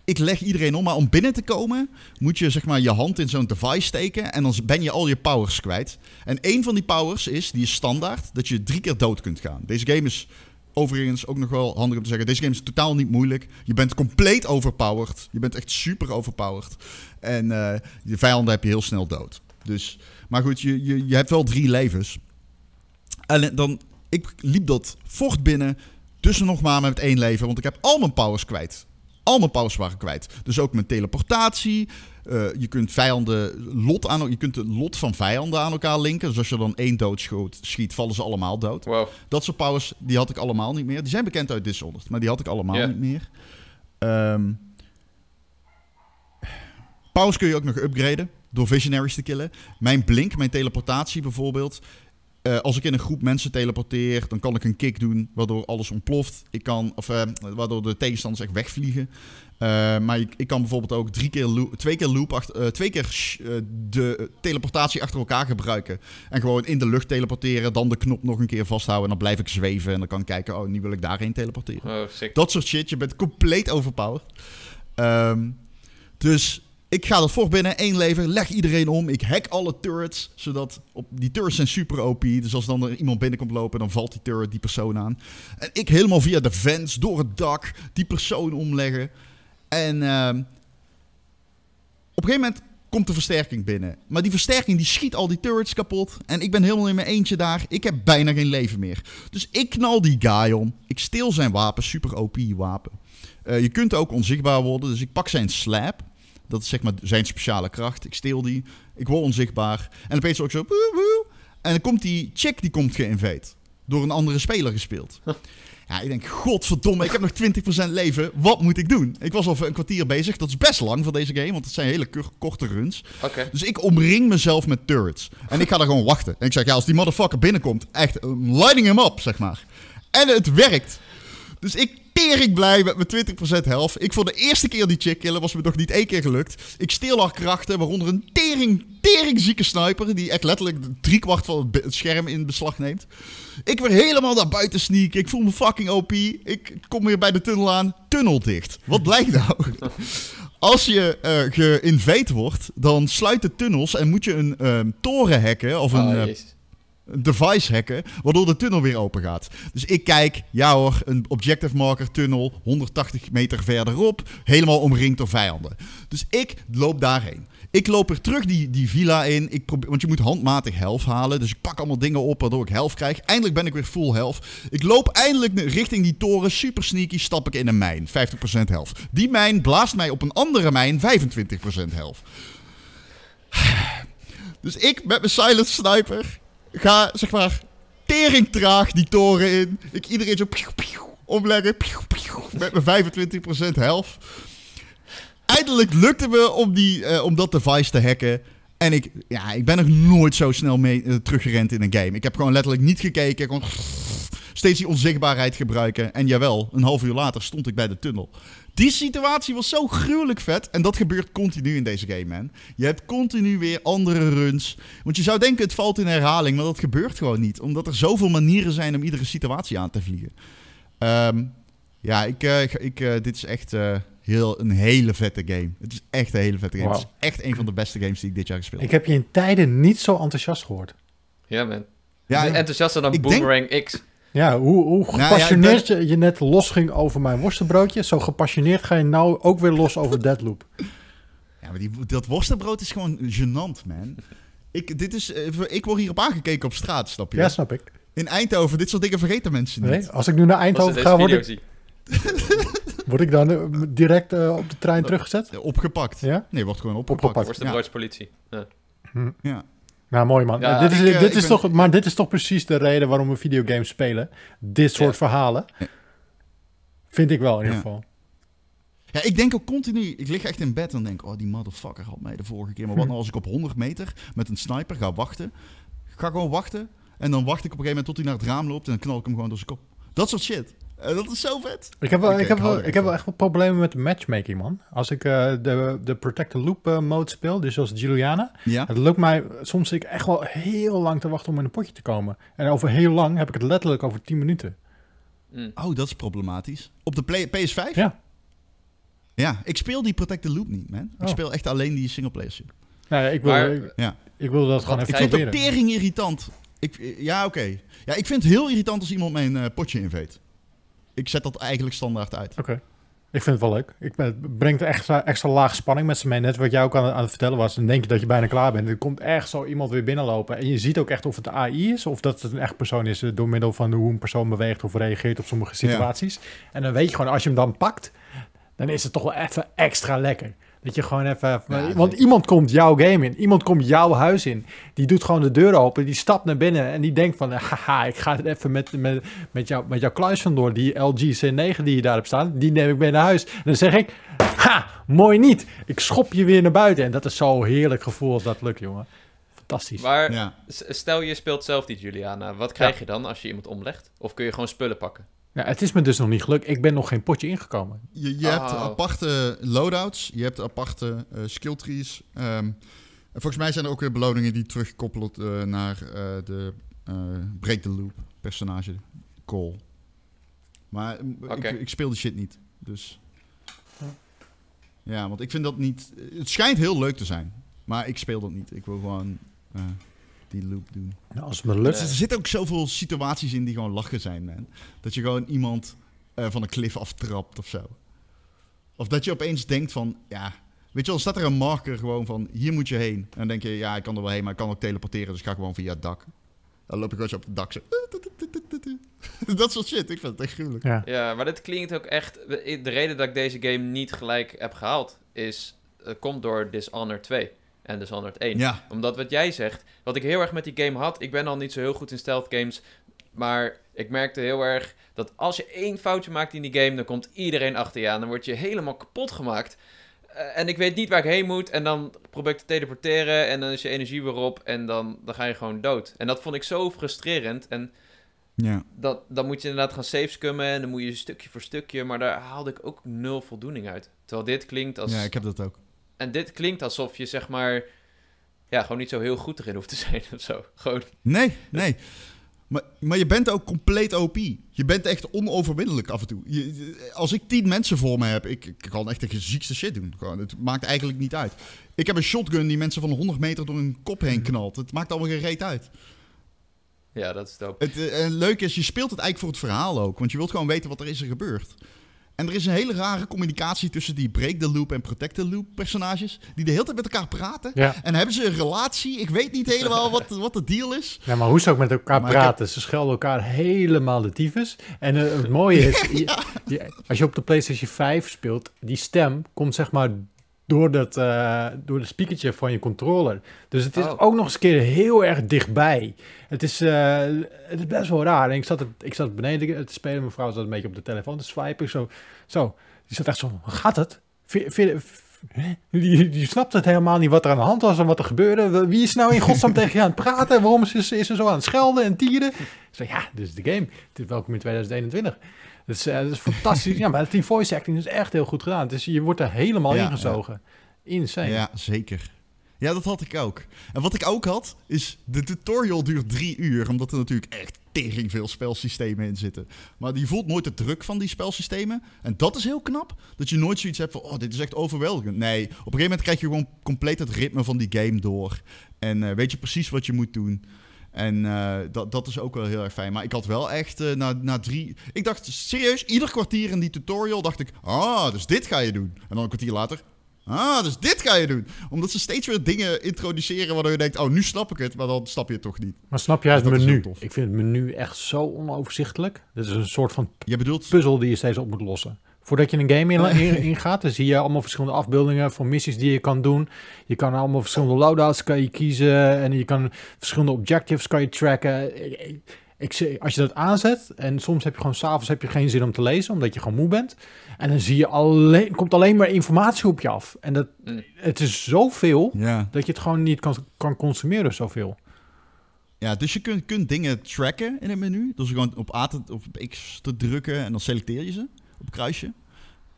Ik leg iedereen om. Maar om binnen te komen moet je zeg maar je hand in zo'n device steken. En dan ben je al je powers kwijt. En een van die powers is, die is standaard, dat je drie keer dood kunt gaan. Deze game is overigens ook nog wel handig om te zeggen. Deze game is totaal niet moeilijk. Je bent compleet overpowered. Je bent echt super overpowered. En eh je vijanden heb je heel snel dood. Dus, maar goed, je, je, je hebt wel drie levens. En dan, ik liep dat vocht binnen. Tussen nog maar met één leven. Want ik heb al mijn powers kwijt. Al mijn powers waren kwijt. Dus ook mijn teleportatie. Eh, je kunt vijanden lot aan, je kunt de lot van vijanden aan elkaar linken. Dus als je dan één doodschoot schiet, vallen ze allemaal dood. Wow. Dat soort powers, die had ik allemaal niet meer. Die zijn bekend uit Dishonored, maar die had ik allemaal niet meer. Ehm powers kun je ook nog upgraden door visionaries te killen. Mijn blink, mijn teleportatie bijvoorbeeld. Eh, als ik in een groep mensen teleporteer, dan kan ik een kick doen waardoor alles ontploft. Ik kan, of, eh, waardoor de tegenstanders echt wegvliegen. Eh, maar ik, ik kan bijvoorbeeld ook drie keer loop, twee keer, loop achter, twee keer sh- de teleportatie achter elkaar gebruiken. En gewoon in de lucht teleporteren, dan de knop nog een keer vasthouden. En dan blijf ik zweven en dan kan ik kijken, oh, nu wil ik daarheen teleporteren. Oh. Dat soort shit, je bent compleet overpowered. Ehm, dus Ik ga dat fort binnen, één leven, leg iedereen om. Ik hack alle turrets, zodat op, die turrets zijn super OP. Dus als dan er iemand binnenkomt lopen, dan valt die turret die persoon aan. En ik helemaal via de vents, door het dak, die persoon omleggen. En ehm, op een gegeven moment komt de versterking binnen. Maar die versterking die schiet al die turrets kapot. En ik ben helemaal in mijn eentje daar. Ik heb bijna geen leven meer. Dus ik knal die guy om. Ik steel zijn wapen, super OP wapen. Eh, je kunt ook onzichtbaar worden, dus ik pak zijn slap. Dat is zeg maar zijn speciale kracht. Ik steel die, ik word onzichtbaar. En opeens ook zo... woe, woe. En dan komt die chick, die komt geïnvade. Door een andere speler gespeeld. Ja, ik denk, godverdomme, ik heb nog 20% leven. Wat moet ik doen? Ik was al een kwartier bezig. Dat is best lang voor deze game, want het zijn hele korte runs. Dus ik omring mezelf met turrets. En ik ga daar gewoon wachten. En ik zeg, ja, als die motherfucker binnenkomt, echt, uh, lighting hem up, zeg maar. En het werkt. Dus ik tering blij met mijn 20% health. Ik voor de eerste keer die chick killen was me nog niet één keer gelukt. Ik steel haar krachten, waaronder een tering, tering zieke sniper. Die echt letterlijk driekwart van het, scherm in beslag neemt. Ik weer helemaal naar buiten sneaken. Ik voel me fucking OP. Ik kom weer bij de tunnel aan. Tunnel dicht. Wat blijkt nou? <laughs> Als je geïnvade wordt, dan sluiten tunnels en moet je een ehm, toren hacken of een Oh, eh, device hacken, waardoor de tunnel weer open gaat. Dus ik kijk, ja hoor, een objective marker tunnel, 180 meter verderop, helemaal omringd door vijanden. Dus ik loop daarheen. Ik loop er terug die, die villa in, ik probeer, want je moet handmatig health halen. Dus ik pak allemaal dingen op waardoor ik health krijg. Eindelijk ben ik weer full health. Ik loop eindelijk richting die toren, super sneaky, stap ik in een mijn, 50% health. Die mijn blaast mij op een andere mijn, 25% health. <sighs> Dus ik met mijn silent sniper ga, zeg maar, tering traag die toren in. Ik iedereen zo pieuw, omleggen, met mijn 25% health. Eindelijk lukte me om, die, eh, om dat device te hacken. En ik, ja, ik ben nog nooit zo snel mee, eh, teruggerend in een game. Ik heb gewoon letterlijk niet gekeken. Gewoon steeds die onzichtbaarheid gebruiken. En jawel, een half uur later stond ik bij de tunnel. Die situatie was zo gruwelijk vet. En dat gebeurt continu in deze game, man. Je hebt continu weer andere runs. Want je zou denken het valt in herhaling, maar dat gebeurt gewoon niet. Omdat er zoveel manieren zijn om iedere situatie aan te vliegen. Ehm, ja, ik, eh, ik, eh, dit is echt eh, heel, een hele vette game. Het is echt een hele vette game. Het is echt een van de beste games die ik dit jaar gespeeld Ik heb. heb je in tijden niet zo enthousiast gehoord. Ja, man. Ja, Enthousiaster dan denk- Boomerang X. Ja, hoe, hoe ik gepassioneerd je, je net losging over mijn worstenbroodje, zo gepassioneerd ga je nou ook weer los over Deadloop. Ja, maar die, dat worstenbrood is gewoon gênant, man. Ik, dit is, eh, ik word hierop aangekeken op straat, snap je? Ja, snap ik. In Eindhoven, dit soort dingen vergeten mensen niet. Nee, als ik nu naar Eindhoven ga, word ik, <laughs> word ik dan eh, direct eh, op de trein teruggezet? Opgepakt. Ja? Nee, wordt gewoon Opgepakt. opgepakt. Worstenbroodspolitie. Ja. Ja. ja. Nou, mooi man. Ja, dit is, ik, eh, dit ik is ben- toch, maar dit is toch precies de reden waarom we videogames spelen. Dit soort Ja. verhalen. Vind ik wel in ieder Ja. geval. Ja, ik denk ook continu. Ik lig echt in bed en denk: oh, die motherfucker had mij de vorige keer. Maar wat Hm. nou als ik op 100 meter met een sniper ga wachten? Ik ga gewoon wachten. En dan wacht ik op een gegeven moment tot hij naar het raam loopt. En dan knal ik hem gewoon door zijn kop. Dat soort shit. Eh, dat is zo vet. Ik heb wel, Ik- ik, heb wel, ik echt heb wel echt wel problemen met de matchmaking, man. Als ik eh, de, de Protect the Loop eh, mode speel, dus zoals Juliana. Ja. Het lukt mij, soms ik echt wel heel lang te wachten om in een potje te komen. En over heel lang heb ik het letterlijk over 10 minuten. Mm. Oh, dat is problematisch. Op de play- PS5? Ja. Ja, ik speel die Protect the Loop niet, man. Ik Oh. speel echt alleen die singleplayer shit. Nou ja, ik wil, Maar- ik, Ja. ik wil dat gewoon even Ik vind het proberen. tering irritant. Ik, ja, oké. Ja, ik vind het heel irritant als iemand mijn eh, potje inveet. Ik zet dat eigenlijk standaard uit. Oké. Ik vind het wel leuk. Ik ben, het brengt extra, extra laag spanning met z'n mee. Net wat jij ook aan, aan het vertellen was. Dan denk je dat je bijna klaar bent. Er komt echt zo iemand weer binnenlopen. En je ziet ook echt of het AI is. Of dat het een echt persoon is. eh, Door middel van hoe een persoon beweegt of reageert op sommige situaties. En dan weet je gewoon, als je hem dan pakt. Dan is het toch wel even extra lekker. Dat je gewoon even... Ja, want zeker. iemand komt jouw game in. Iemand komt jouw huis in. Die doet gewoon de deur open. Die stapt naar binnen. En die denkt van... Haha, ik ga het even met, met, met, jou, met jouw kluis vandoor. Die LG C9 die je daar hebt staan. Die neem ik mee naar huis. En dan zeg ik... Ha, mooi niet. Ik schop je weer naar buiten. En dat is zo'n heerlijk gevoel als dat lukt, jongen. Fantastisch. Maar Ja. stel je speelt zelf die Juliana. Wat krijg je dan als je iemand omlegt? Of kun je gewoon spullen pakken? Ja, het is me dus nog niet gelukt. Ik ben nog geen potje ingekomen. Je, je Oh. hebt aparte loadouts, je hebt aparte eh skill trees. ehm, en volgens mij zijn er ook weer beloningen die terugkoppelen eh, naar eh, de eh, Break the Loop personage call. Maar mm, Oké. ik, ik speel die shit niet, dus... Ja, want ik vind dat niet... Het schijnt heel leuk te zijn. Maar ik speel dat niet. Ik wil gewoon eh, die loop doen. Nou, als het me lukt. Dus er zitten ook zoveel situaties in die gewoon lachen zijn, man. Dat je gewoon iemand eh, van een klif aftrapt of zo. Of dat je opeens denkt van, ja... Weet je wel, staat er een marker gewoon van, hier moet je heen. En dan denk je, ja, ik kan er wel heen, maar ik kan ook teleporteren. Dus ik ga gewoon via het dak. Dan loop ik gewoon zo op het dak. Zo. <laughs> Dat soort shit. Ik vind het echt gruwelijk. Ja. Ja, maar dit klinkt ook echt... De reden dat ik deze game niet gelijk heb gehaald... is... Het komt door Dishonored 2 en Dishonored 1. Ja, Omdat wat jij zegt... Wat ik heel erg met die game had... Ik ben al niet zo heel goed in stealth games... Maar ik merkte heel erg dat als je één foutje maakt in die game... dan komt iedereen achter je aan. Dan word je helemaal kapot gemaakt. Eh, en ik weet niet waar ik heen moet. En dan probeer ik te teleporteren. En dan is je energie weer op. En dan, dan ga je gewoon dood. En dat vond ik zo frustrerend. En ja. dat, dan moet je inderdaad gaan savescummen en dan moet je stukje voor stukje, maar daar haalde ik ook nul voldoening uit. Terwijl dit klinkt als... ja, ik heb dat ook. En dit klinkt alsof je zeg maar... Ja, gewoon niet zo heel goed erin hoeft te zijn of zo. Gewoon... Nee, nee. Maar, maar je bent ook compleet OP. Je bent echt onoverwinnelijk af en toe. Je, als ik tien mensen voor me heb, ik, ik kan echt de ziekste shit doen. Gewoon, het maakt eigenlijk niet uit. Ik heb een shotgun die mensen van 100 meter door hun kop heen knalt. Het maakt allemaal geen reet uit. Ja, dat is dope. Het eh, en leuk is, je speelt het eigenlijk voor het verhaal ook. Want je wilt gewoon weten wat er is er gebeurd. En er is een hele rare communicatie tussen die break the loop en protect the loop personages. Die de hele tijd met elkaar praten. Ja. En hebben ze een relatie? Ik weet niet helemaal wat, wat de deal is. ja, maar hoe ze ook met elkaar Maar praten. Ze schelden elkaar helemaal de tyfus. En eh, het mooie is, <laughs> je- je- als je op de PlayStation 5 speelt, die stem komt zeg maar door, dat, eh door het speakertje van je controller. Dus het is Oh. ook nog eens een keer heel erg dichtbij. Het is, eh, het is best wel raar. En ik zat, het, ik zat beneden te spelen. Mijn vrouw zat een beetje op de telefoon te swipen. Zo, zo. Die zat echt zo, gaat het? Vind-? Die, die snapt het helemaal niet wat er aan de hand was en wat er gebeurde. Wie is nou in godsnaam <laughs> tegen je aan het praten? Waarom is ze, is ze zo aan het schelden en tieren? Ik zei, ja, dit is de game. Is welkom in 2021. Dat is, eh, dat is fantastisch. <laughs> ja, maar die voice acting is echt heel goed gedaan. Dus je wordt er helemaal Ja, ingezogen. Insane. Ja, zeker. Ja, dat had ik ook. En wat ik ook had, is de tutorial duurt drie uur. Omdat er natuurlijk echt tering veel spelsystemen in zitten. Maar je voelt nooit de druk van die spelsystemen. En dat is heel knap. Dat je nooit zoiets hebt van, oh, dit is echt overweldigend. Nee, op een gegeven moment krijg je gewoon compleet het ritme van die game door. En eh, weet je precies wat je moet doen. En eh, dat, dat is ook wel heel erg fijn. Maar ik had wel echt eh, na, na drie... Ik dacht serieus, ieder kwartier in die tutorial dacht ik... Ah, dus dit ga je doen. En dan een kwartier later... Ah, dus dit ga je doen. Omdat ze steeds weer dingen introduceren waardoor je denkt... Oh, nu snap ik het, maar dan snap je het toch niet. Maar snap je het Dus menu? Ik vind het menu echt zo onoverzichtelijk. Dit is een soort van Je bedoelt... puzzel die je steeds op moet lossen. Voordat je een game in, <laughs> in, ingaat, dan zie je allemaal verschillende afbeeldingen van missies die je kan doen. Je kan allemaal verschillende loadouts kan je kiezen en je kan verschillende objectives kan je tracken. Ik, als je dat aanzet en soms heb je gewoon s'avonds heb je geen zin om te lezen, omdat je gewoon moe bent. En dan zie je alleen, komt alleen maar informatie op je af. En dat, Mm. het is zoveel Ja. dat je het gewoon niet kan, kan consumeren zoveel. ja, dus je kunt, kunt dingen tracken in het menu. Dus gewoon op A te, of op X te drukken en dan selecteer je ze op kruisje.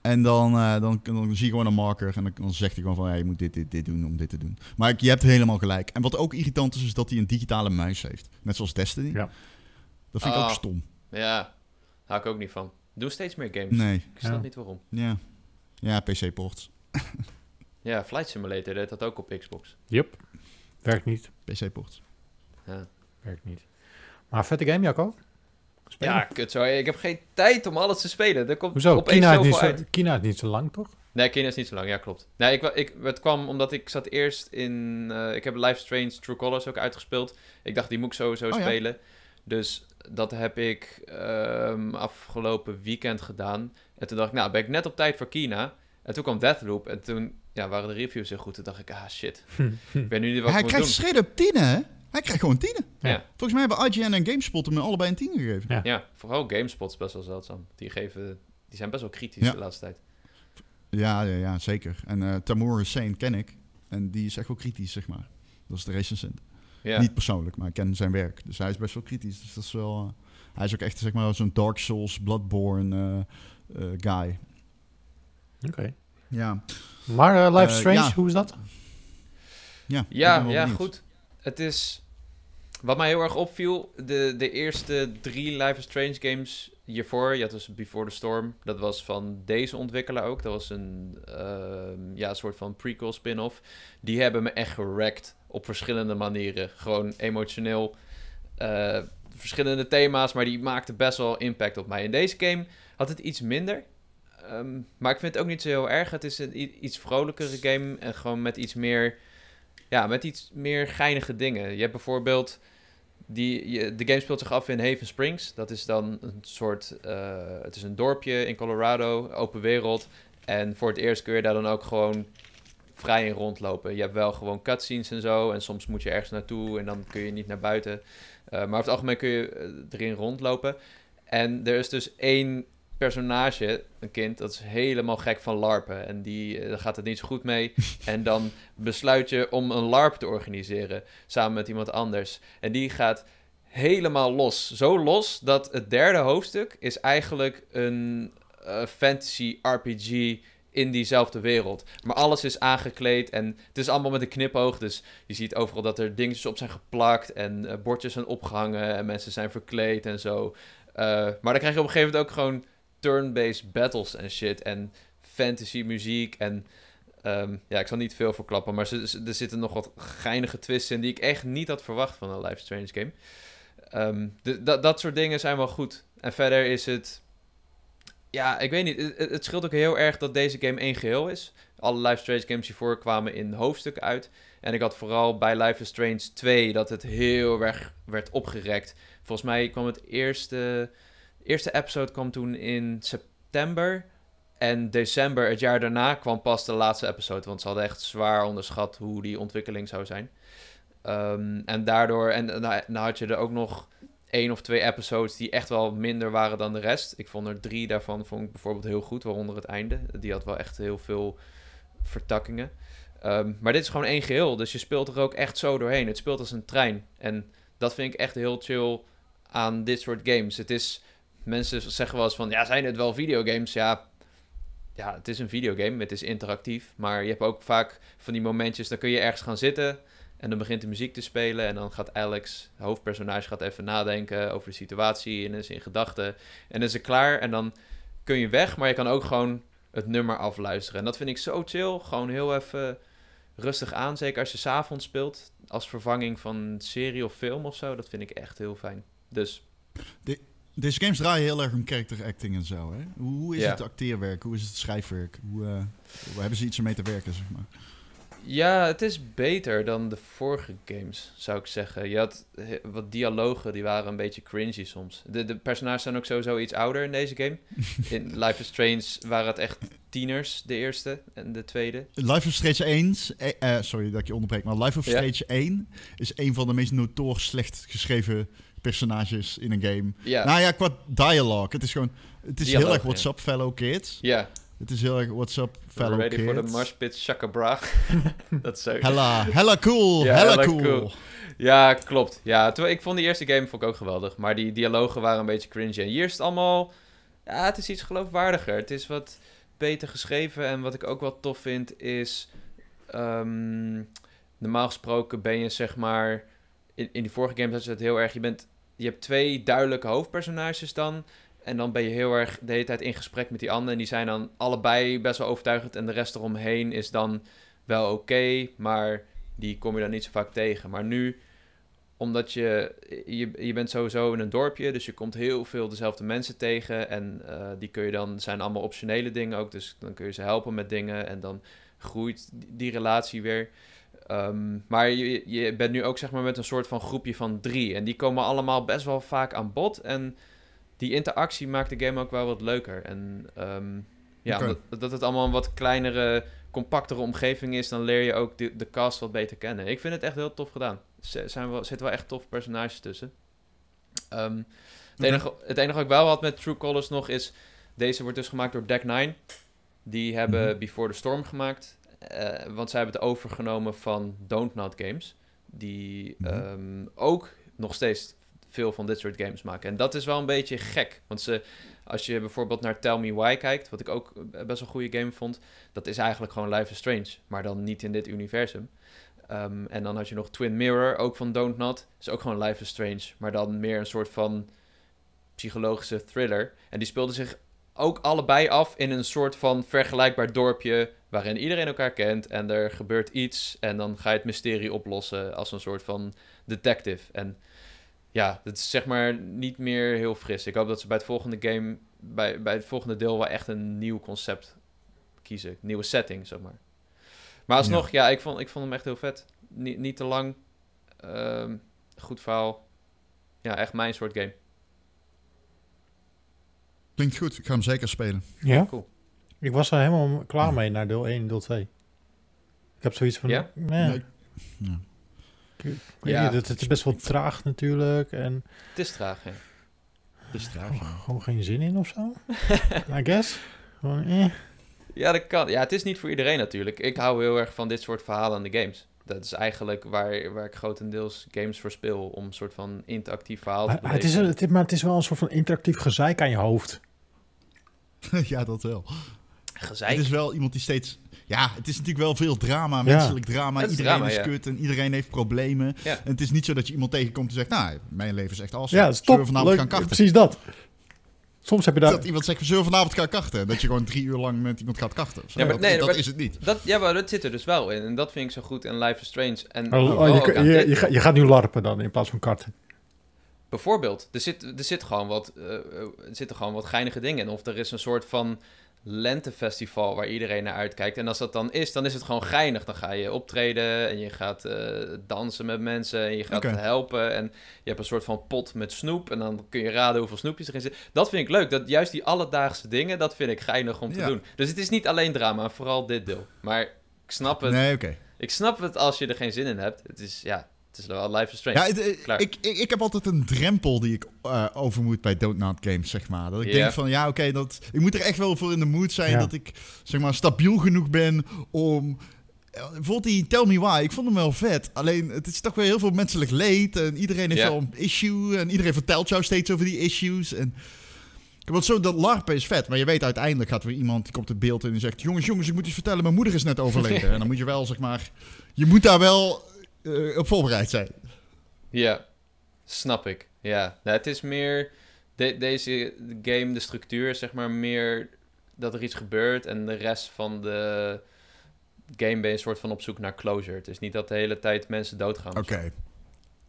En dan, eh, dan, dan zie je gewoon een marker en dan, dan zegt hij gewoon van... Ja, je moet dit, dit, dit doen om dit te doen. Maar ik- je hebt helemaal gelijk. En wat ook irritant is, is dat hij een digitale muis heeft. Net zoals Destiny. Ja. Dat vind ik Oh. ook stom. Ja, hou ik ook niet van. Doe steeds meer games. Nee, Ik snap Ja. niet waarom. ja. Ja, PC-ports. <laughs> Ja, Flight Simulator deed dat ook op Xbox. Yep. Werkt niet. PC-ports. Ja, Werkt niet. Maar vette game, Jacco. Spelen? ja kut zo. Ik heb geen tijd om alles te spelen. Er komt Hoezo? Kina is, niet zo, uit. Kina is niet zo lang, toch? Nee, Kina is niet zo lang. Ja, klopt. Nee, ik, ik, het kwam omdat ik zat eerst in... eh, ik heb Life Strange True Colors ook uitgespeeld. Ik dacht, die moet ik sowieso Oh, ja. spelen. Dus dat heb ik ehm, afgelopen weekend gedaan. En toen dacht ik, nou, ben ik net op tijd voor Kina. En toen kwam Deathloop. En toen ja, waren de reviews heel goed. Toen dacht ik, ah, shit. <laughs> Ik weet nu niet wat Hij ik moet krijgt doen. up tienen, hè? Hij krijgt gewoon tienen. Ja. Volgens mij hebben IGN en GameSpot hem allebei een tien gegeven. Ja. Ja, vooral GameSpot is best wel zeldzaam. Die, geven, die zijn best wel kritisch Ja. de laatste tijd. Ja, ja, ja zeker. En eh Tamur Hussein ken ik. En die is echt wel kritisch, zeg maar. Dat is de recensent. Ja. Niet persoonlijk, maar ik ken zijn werk. Dus hij is best wel kritisch. Dus dat is wel... eh, hij is ook echt, zeg maar, zo'n Dark Souls, Bloodborne eh, eh, guy. Oké. Ja. Maar Life Strange, ja. hoe is dat? Ja, Ja, ja goed. Het is... wat mij heel erg opviel, de, de eerste drie Life is Strange games hiervoor, je had dus Before the Storm, dat was van deze ontwikkelaar ook. Dat was een ehm, ja, soort van prequel spin-off. Die hebben me echt gerekt op verschillende manieren. Gewoon emotioneel, eh, verschillende thema's, maar die maakten best wel impact op mij. In deze game had het iets minder. Ehm, maar ik vind het ook niet zo heel erg. Het is een iets vrolijkere game en gewoon met iets meer, ja, met iets meer geinige dingen. Je hebt bijvoorbeeld die, je, de game speelt zich af in Haven Springs. Dat is dan een soort, uh, het is een dorpje in Colorado, open wereld. En voor het eerst kun je daar dan ook gewoon vrij in rondlopen. Je hebt wel gewoon cutscenes en zo. En soms moet je ergens naartoe en dan kun je niet naar buiten. Uh, maar over het algemeen kun je eh, erin rondlopen. En er is dus één personage, een kind, dat is helemaal gek van larpen. En die, daar gaat het niet zo goed mee. <laughs> en dan besluit je om een larp te organiseren samen met iemand anders. En die gaat helemaal los. Zo los dat het derde hoofdstuk is eigenlijk een uh, fantasy RPG in diezelfde wereld. Maar alles is aangekleed en het is allemaal met een knipoog. Dus je ziet overal dat er dingetjes op zijn geplakt en uh, bordjes zijn opgehangen en mensen zijn verkleed en zo. Uh, maar dan krijg je op een gegeven moment ook gewoon turn-based battles en shit. En fantasy muziek. En um, ja, ik zal niet veel verklappen. Maar er zitten nog wat geinige twists in die ik echt niet had verwacht van een Life Strange game. Um, dat soort dingen zijn wel goed. En verder is het. Ja, ik weet niet. Het, scheelt ook heel erg dat deze game één geheel is. Alle Life Strange games hiervoor kwamen in hoofdstukken uit. En ik had vooral bij Life is Strange 2 dat het heel erg werd opgerekt. Volgens mij kwam het eerste eerste episode kwam toen in september. En december, het jaar daarna, kwam pas de laatste episode. Want ze hadden echt zwaar onderschat hoe die ontwikkeling zou zijn. Um, en daardoor, en dan had je er ook nog één of twee episodes die echt wel minder waren dan de rest. Ik vond er drie daarvan vond ik bijvoorbeeld heel goed, waaronder het einde. Die had wel echt heel veel vertakkingen. Um, maar dit is gewoon één geheel, dus je speelt er ook echt zo doorheen. Het speelt als een trein. En dat vind ik echt heel chill aan dit soort games. Het is mensen zeggen wel eens van, ja, zijn het wel videogames? Ja, ja, het is een videogame, het is interactief. Maar je hebt ook vaak van die momentjes, dan kun je ergens gaan zitten... En dan begint de muziek te spelen en dan gaat Alex, hoofdpersonage, gaat even nadenken over de situatie en is in gedachten. En dan is het klaar en dan kun je weg, maar je kan ook gewoon het nummer afluisteren. En dat vind ik zo chill, gewoon heel even rustig aan, zeker als je s'avonds speelt, als vervanging van serie of film of zo. Dat vind ik echt heel fijn. Dus... deze games draaien heel erg om character acting en zo. Hè? Hoe, is ja. het acteerwerk? Hoe is het schrijfwerk? Hoe, uh, hoe hebben ze iets ermee te werken, zeg maar? Ja, het is beter dan de vorige games, zou ik zeggen. Je had wat dialogen, die waren een beetje cringy soms. De, de personages zijn ook sowieso iets ouder in deze game. <laughs> In Life is Strange waren het echt tieners, de eerste en de tweede. Life of Strange 1, eh, uh, sorry dat ik je onderbreek, maar Life of Strange ja. 1 is een van de meest notoor slecht geschreven personages in een game. Ja. Nou ja, qua dialogue. Het is gewoon, het is heel erg what's up fellow kids. Ja. Het is heel erg what's up fellow Ready kids. for the mosh pit shakabra. <laughs> dat is zo. Hella, hella cool, ja, hella, hella cool. cool. Ja, klopt. Ja, toen, ik vond die eerste game vond ik ook geweldig. Maar die dialogen waren een beetje cringy. En hier is het allemaal... Ja, het is iets geloofwaardiger. Het is wat beter geschreven. En wat ik ook wel tof vind is... Um, normaal gesproken ben je zeg maar in, in die vorige games had je het heel erg. Je, bent, je hebt twee duidelijke hoofdpersonages dan. En dan ben je heel erg de hele tijd in gesprek met die anderen. En die zijn dan allebei best wel overtuigend. En de rest eromheen is dan wel oké. Maar die kom je dan niet zo vaak tegen. Maar nu, omdat je, je, je bent sowieso in een dorpje. Dus je komt heel veel dezelfde mensen tegen. En uh, die kun je dan, zijn allemaal optionele dingen ook. Dus dan kun je ze helpen met dingen. En dan groeit die relatie weer. Um, maar je, je bent nu ook zeg maar met een soort van groepje van drie. En die komen allemaal best wel vaak aan bod. En die interactie maakt de game ook wel wat leuker. En um, ja, okay. dat, dat het allemaal een wat kleinere, compactere omgeving is, dan leer je ook de, de cast wat beter kennen. Ik vind het echt heel tof gedaan. Er zijn wel, zitten wel echt tof personages tussen. Um, het, okay. enige, het enige wat ik wel had met True Colors nog is... Deze wordt dus gemaakt door Deck 9. Die hebben mm -hmm. Before the Storm gemaakt. Uh, want zij hebben het overgenomen van Don't Not Games. Die mm -hmm. um, ook nog steeds veel van dit soort games maken. En dat is wel een beetje gek. Want ze, als je bijvoorbeeld naar Tell Me Why kijkt, wat ik ook best wel een goede game vond, dat is eigenlijk gewoon Life is Strange, maar dan niet in dit universum. Ehm, en dan had je nog Twin Mirror, ook van Don't Not. Is ook gewoon Life is Strange, maar dan meer een soort van psychologische thriller. En die speelden zich ook allebei af in een soort van vergelijkbaar dorpje waarin iedereen elkaar kent en er gebeurt iets en dan ga je het mysterie oplossen als een soort van detective. En ja, dat is zeg maar niet meer heel fris. Ik hoop dat ze bij het volgende game, bij, bij het volgende deel wel echt een nieuw concept kiezen. Nieuwe setting, zeg maar. Maar alsnog, ja, ik, vond, ik vond hem echt heel vet. Niet, niet te lang. Ehm, goed verhaal. Ja, echt mijn soort game. Klinkt goed, ik ga hem zeker spelen. Ja? Cool. Ik was er helemaal klaar mee naar deel 1 en deel 2. Ik heb zoiets van... Ja? nee, Nee, ja. ik het, het is best wel traag natuurlijk. En Het is traag, hè. Het is traag, gewoon geen zin in of zo. <laughs> I guess. Gewoon, eh. Ja, dat kan. Ja, het is niet voor iedereen natuurlijk. Ik hou heel erg van dit soort verhalen aan de games. Dat is eigenlijk waar, waar ik grotendeels games voor speel. Om een soort van interactief verhaal te Maar, het is, beleven. het, is- maar het is wel een soort van interactief gezeik aan je hoofd. <laughs> ja, dat wel. Gezeik. Het is wel iemand die steeds... Ja, het is natuurlijk wel veel drama, Ja. menselijk drama. Is Iedereen drama, is ja. kut en iedereen heeft problemen. Ja. En het is niet zo dat je iemand tegenkomt die zegt... Nou, mijn leven is echt awesome. Ja, dat is Zullen top. we vanavond Leuk, gaan karten? Precies dat. Soms heb je daar... Dat iemand zegt, we zullen vanavond gaan karten. En dat je gewoon drie uur lang met iemand gaat zo. Ja, maar dat nee, dat maar- is het niet. Dat, ja, maar dat zit er dus wel in. En dat vind ik zo goed in Life is Strange. En Oh, vooral oh, je, deel. je gaat nu larpen dan in plaats van karten. Bijvoorbeeld, er zit, er zit gewoon wat, eh, eh, er zitten gewoon wat geinige dingen in. Of er is een soort van lentefestival waar iedereen naar uitkijkt. En als dat dan is, dan is het gewoon geinig. Dan ga je optreden en je gaat eh, dansen met mensen en je gaat helpen. En je hebt een soort van pot met snoep en dan kun je raden hoeveel snoepjes erin zitten. Dat vind ik leuk. Dat, juist die alledaagse dingen, dat vind ik geinig om te Ja. doen. Dus het is niet alleen drama, vooral dit deel. Maar ik snap het. Nee, oké. Ik snap het als je er geen zin in hebt. Het is, ja, het is wel Life is Strange. Ja, het, eh, Klaar. ik, ik, ik heb altijd een drempel die ik eh, over moet bij Don't Not Games, zeg maar. Dat ik denk van, ja, oké, dat ik moet er echt wel voor in de mood zijn Ja. dat ik, zeg maar, stabiel genoeg ben om... eh, Bijvoorbeeld die Tell Me Why, ik vond hem wel vet. Alleen, het is toch weer heel veel menselijk leed. En iedereen heeft Ja. wel een issue. En iedereen vertelt jou steeds over die issues. En... Want zo, dat larpen is vet. Maar je weet uiteindelijk gaat er weer iemand, die komt in beeld en die zegt... Jongens, jongens, ik moet iets vertellen. Mijn moeder is net overleden. <laughs> en dan moet je wel, zeg maar... Je moet daar wel eh, op voorbereid zijn. Ja, snap ik. Ja, nou, het is meer de- deze game, de structuur, zeg maar meer dat er iets gebeurt en de rest van de game ben je een soort van op zoek naar closure. Het is niet dat de hele tijd mensen doodgaan. Oké.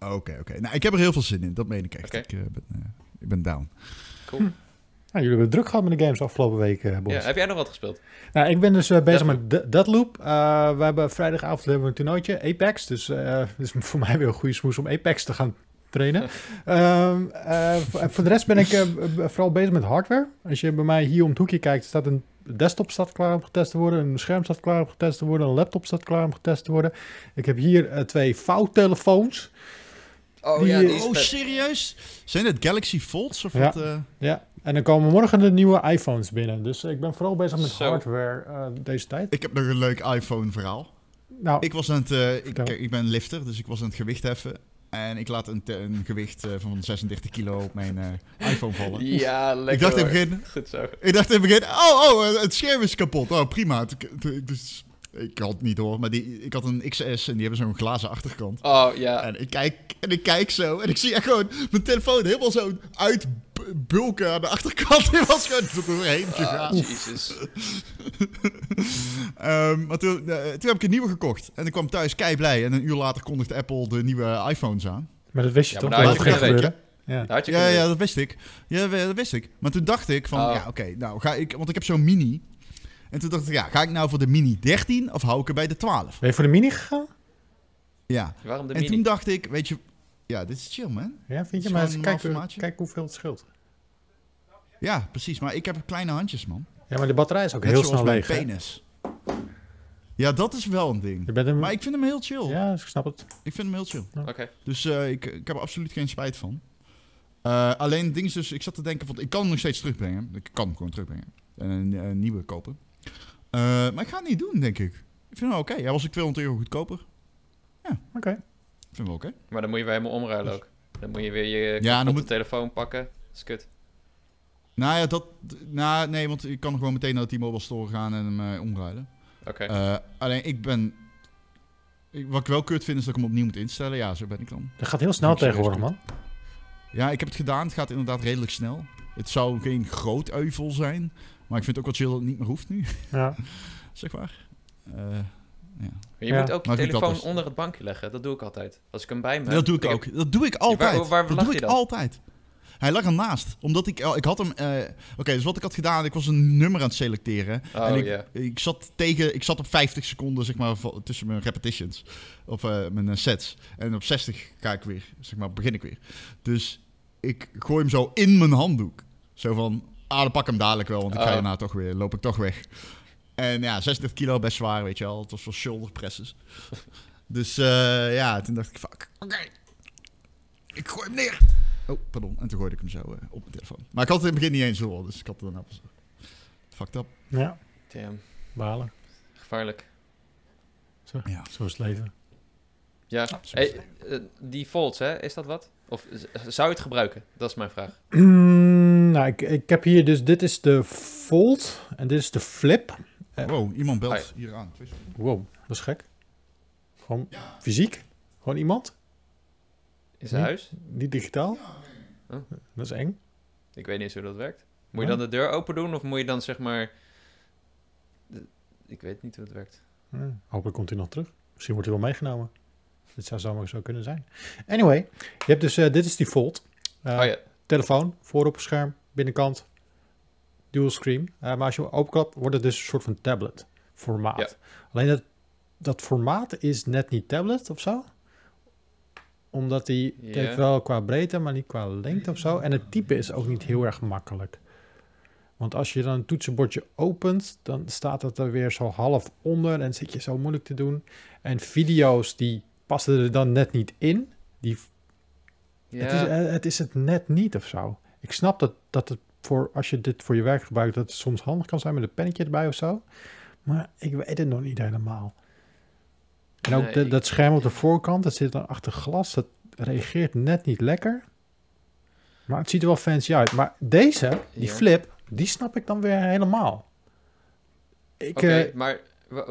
Oké, oké. Nou, ik heb er heel veel zin in. Dat meen ik echt. Ik, eh, ben, eh, ik ben down. Cool. Nou, jullie hebben het druk gehad met de games afgelopen week, eh, boys. Ja, heb jij nog wat gespeeld? Nou, ik ben dus eh, bezig Deathloop. met De- Deathloop. Eh, we hebben vrijdagavond hebben we een toernooitje, Apex. Dus eh <laughs> het is voor mij weer een goede smoes om Apex te gaan trainen. <laughs> Ehm, eh, voor, de rest ben ik vooral bezig met hardware. Als je bij mij hier om het hoekje kijkt, staat een desktop staat klaar om getest te worden. Een scherm staat klaar om getest te worden. Een laptop staat klaar om getest te worden. Ik heb hier twee vouwtelefoons. Oh Die, ja, die is Oh, vet. serieus? Zijn het Galaxy Folds? Of Ja. wat? Ja, en dan komen morgen de nieuwe iPhones binnen. Dus ik ben vooral bezig met Zo. hardware eh, deze tijd. Ik heb nog een leuk iPhone-verhaal. Nou, Ik was aan het... eh, ik, ik ben lifter, dus ik was aan het gewicht heffen. En ik laat een, een gewicht eh, van 36 kilo op mijn eh, iPhone vallen. <laughs> Ja, lekker. ik dacht in het hoor. begin... Goed zo. Ik dacht in het begin... Oh, oh, eh, het scherm is kapot. Oh, prima. Dus, ik had het niet door, maar die, ik had een XS en die hebben zo'n glazen achterkant. Oh ja. En ik kijk, en ik kijk zo en ik zie echt gewoon mijn telefoon helemaal zo uitbulken aan de achterkant. Die was gewoon er doorheen Ah, gegaan. Jezus. <laughs> Ehm, maar toen, eh, toen heb ik een nieuwe gekocht. En ik kwam thuis kei blij. En een uur later kondigde Apple de nieuwe iPhones aan. maar dat wist je Ja, toch? Dat het gebeuren. Ja. Ja, ja, dat wist ik. Ja, dat wist ik. Maar toen dacht ik van, Oh. ja, oké, nou ga ik, want ik heb zo'n mini. En toen dacht ik, ja, ga ik nou voor de mini 13 of hou ik er bij de 12? Ben je voor de mini gegaan? Ja. Waarom de en mini? toen dacht ik, weet je, ja, dit is chill, man. Ja, vind je? Maar gewoon een kijk, kijk hoeveel het scheelt. Ja, precies. Maar ik heb kleine handjes, man. Ja, maar de batterij is ook Net heel snel leeg. hè? penis. Ja, dat is wel een ding. Je bent hem... Maar ik vind hem heel chill. Ja, ik snap het. Ik vind hem heel chill. Oké. Dus eh, ik, ik heb er absoluut geen spijt van. Eh, alleen het ding is dus, ik zat te denken, want ik kan hem nog steeds terugbrengen. Ik kan hem gewoon terugbrengen. En een, een nieuwe kopen. Eh, maar ik ga het niet doen, denk ik. Ik vind hem oké. Hij was ik 200 euro goedkoper. Oké. Ik vind hem wel oké. Maar dan moet je weer helemaal omruilen ook. Dan moet je weer je dan ja, moet- telefoon pakken. Dat is kut. Nou ja, dat... Nou, nee, want ik kan gewoon meteen naar de T-Mobile store gaan en hem eh, omruilen. Oké. Eh, alleen ik ben ik- wat ik wel kut vind is dat ik hem opnieuw moet instellen. Ja, zo ben ik dan. Dat gaat heel snel ik tegenwoordig, man. Ja, ik heb het gedaan. Het gaat inderdaad redelijk snel. Het zou geen groot euvel zijn. Maar ik vind het ook wel chill dat het niet meer hoeft nu. Ja. <laughs> zeg maar. Eh, Maar je Ja. moet ook je telefoon onder het bankje leggen. Dat doe ik altijd. Als ik hem bij me heb. dat doe ik heb- ook. Dat doe ik altijd. waar- waar dat lag doe je ik dan? altijd. Hij lag ernaast. Omdat ik... Ik had hem... eh, Oké, dus wat ik had gedaan... Ik was een nummer aan het selecteren. Oh, en ik, ja. ik, zat tegen, ik zat op 50 seconden, zeg maar, tussen mijn repetitions. Of eh, mijn eh, sets. En op 60 ga ik weer, zeg maar, begin ik weer. Dus ik gooi hem zo in mijn handdoek. Zo van, ah, dan pak ik hem dadelijk wel, want ik ga Oh. hierna toch weer, loop ik toch weg. En ja, 36 kilo, best zwaar, weet je wel. Het was voor shoulder presses. <laughs> dus eh, ja, toen dacht ik, fuck, oké. Ik gooi hem neer. Oh, pardon. En toen gooide ik hem zo eh, op mijn telefoon. Maar ik had het in het begin niet eens door, dus ik had het daarna pas... Fucked up. Ja, Damn, balen. gevaarlijk. Ja. Zo is het leven. Ja, zo hey, eh, die Folds, hè, is dat wat? Of zou je het gebruiken? Dat is mijn vraag. Mm, nou, ik, ik heb hier dus, dit is de Fold en dit is de Flip. Wow, iemand belt Hi. hier aan. Wow, dat is gek. Gewoon fysiek? Gewoon iemand? In zijn Hm? huis? Niet digitaal? Oh. Dat is eng. Ik weet niet eens hoe dat werkt. Moet je dan de deur open doen of moet je dan zeg maar... de- Ik weet niet hoe het werkt. Ja, hopelijk komt hij nog terug. Misschien wordt hij wel meegenomen. Dit zou zomaar zo kunnen zijn. Anyway, je hebt dus, eh, dit is die Fold. Eh, oh ja, Telefoon, voorop het scherm, binnenkant, dual screen. Eh, maar als je hem openklapt, wordt het dus een soort van tablet formaat. Ja. Alleen dat, dat formaat is net niet tablet of zo. Omdat die Ja. wel qua breedte, maar niet qua lengte of zo. En het type is ook niet heel erg makkelijk. Want als je dan een toetsenbordje opent, dan staat het er weer zo half onder en zit je zo moeilijk te doen. En video's die passen er dan net niet in. Die ja. het, is, eh, het is het net niet of zo. Ik snap dat, dat het voor, als je dit voor je werk gebruikt, dat het soms handig kan zijn met een pennetje erbij of zo. Maar ik weet het nog niet helemaal. En ook Nee, de- ik- dat scherm op de voorkant, dat zit dan achter glas, dat reageert net niet lekker. Maar het ziet er wel fancy uit. Maar deze, die Ja. flip, die snap ik dan weer helemaal. Oké, eh, maar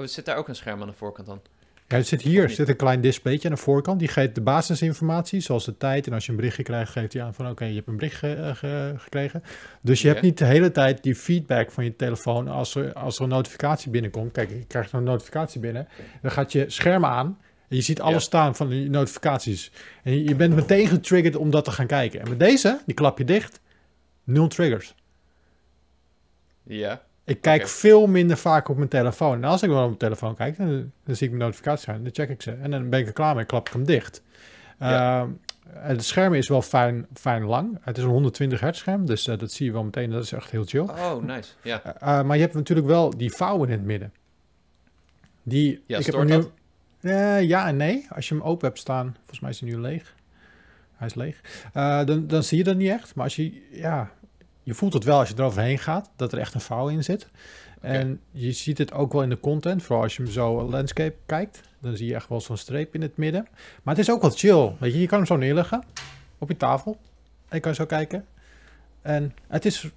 zit daar ook een scherm aan de voorkant dan? Ja, er zit hier zit een klein displaytje aan de voorkant. Die geeft de basisinformatie, zoals de tijd. En als je een berichtje krijgt, geeft hij aan van... oké, je hebt een bericht ge- eh, ge- gekregen. Dus je hebt niet de hele tijd die feedback van je telefoon... als er, als er een notificatie binnenkomt. Kijk, je krijgt een notificatie binnen. Dan gaat je scherm aan... En je ziet alles staan van die notificaties. En je, je bent meteen getriggerd om dat te gaan kijken. En met deze, die klap je dicht. Nul triggers. Ja. Ik kijk veel minder vaak op mijn telefoon. En als ik wel op mijn telefoon kijk, dan, dan zie ik mijn notificaties aan. Dan check ik ze. En dan ben ik er klaar mee. klap ik hem dicht. Ja. Ehm, het scherm is wel fijn, fijn lang. Het is een 120 hertz scherm. Dus eh, dat zie je wel meteen. Dat is echt heel chill. Oh, nice. Ja. Eh, eh, maar je hebt natuurlijk wel die vouw in het midden. Die, Ja, ik heb nu-? Eh, ja en nee. Als je hem open hebt staan, volgens mij is hij nu leeg. Hij is leeg. Eh, dan, dan zie je dat niet echt. Maar als je, ja, je voelt het wel als je eroverheen gaat, dat er echt een vouw in zit. En je ziet het ook wel in de content, vooral als je hem zo landscape kijkt. Dan zie je echt wel zo'n streep in het midden. Maar het is ook wel chill. Weet je, je kan hem zo neerleggen op je tafel. En je kan zo kijken. En het is,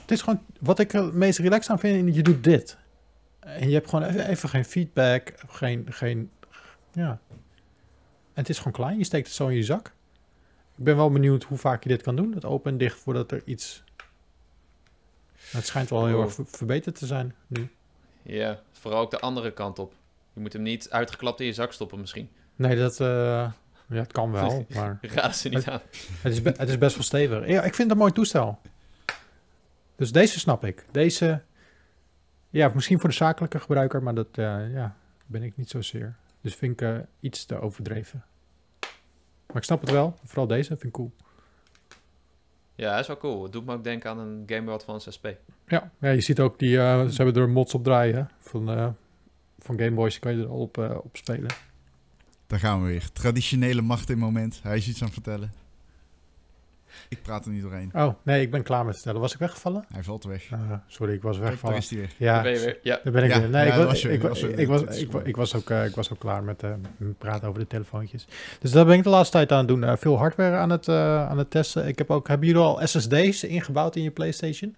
het is gewoon, wat ik het meest relaxed aan vind, je doet dit. En je hebt gewoon even, even geen feedback, geen, geen, ja. En het is gewoon klein, je steekt het zo in je zak. Ik ben wel benieuwd hoe vaak je dit kan doen, het open en dicht, voordat er iets... Het schijnt wel heel Oh. erg ver- verbeterd te zijn nu. Ja, vooral ook de andere kant op. Je moet hem niet uitgeklapt in je zak stoppen misschien. Nee, dat, eh, ja, het kan wel, <laughs> maar Raden ze niet aan. <laughs> het is, het is best wel stevig. Ja, ik vind het een mooi toestel. Dus deze snap ik. Deze, ja, misschien voor de zakelijke gebruiker, maar dat, eh, ja, ben ik niet zozeer. Dus vind ik eh, iets te overdreven. Maar ik snap het wel. Vooral deze vind ik cool. Ja, dat is wel cool. Het doet me ook denken aan een Game Boy Advance SP. Ja, ja je ziet ook die, eh, ze hebben er mods op draaien. hè, Van, eh van Game Boys kan je er al op, eh, op spelen. Daar gaan we weer. Traditionele macht in moment. Hij is iets aan het vertellen. Ik praat er niet doorheen. Oh, nee, ik ben klaar met vertellen. Was ik weggevallen? Hij valt weg. Ah, sorry, ik was Kijk, daar weggevallen. is hij weer. Ja, Daar ben je weer. Ja. Daar ben ik Ja, weer. Nee, ja, ik, was, ik, was, ik, ik, ik ook, eh, ik was ook klaar met eh, praten over de telefoontjes. Dus dat ben ik de laatste tijd aan het doen. Eh, veel hardware aan het, eh, aan het testen. Ik heb ook, hebben jullie al SSD's ingebouwd in je PlayStation?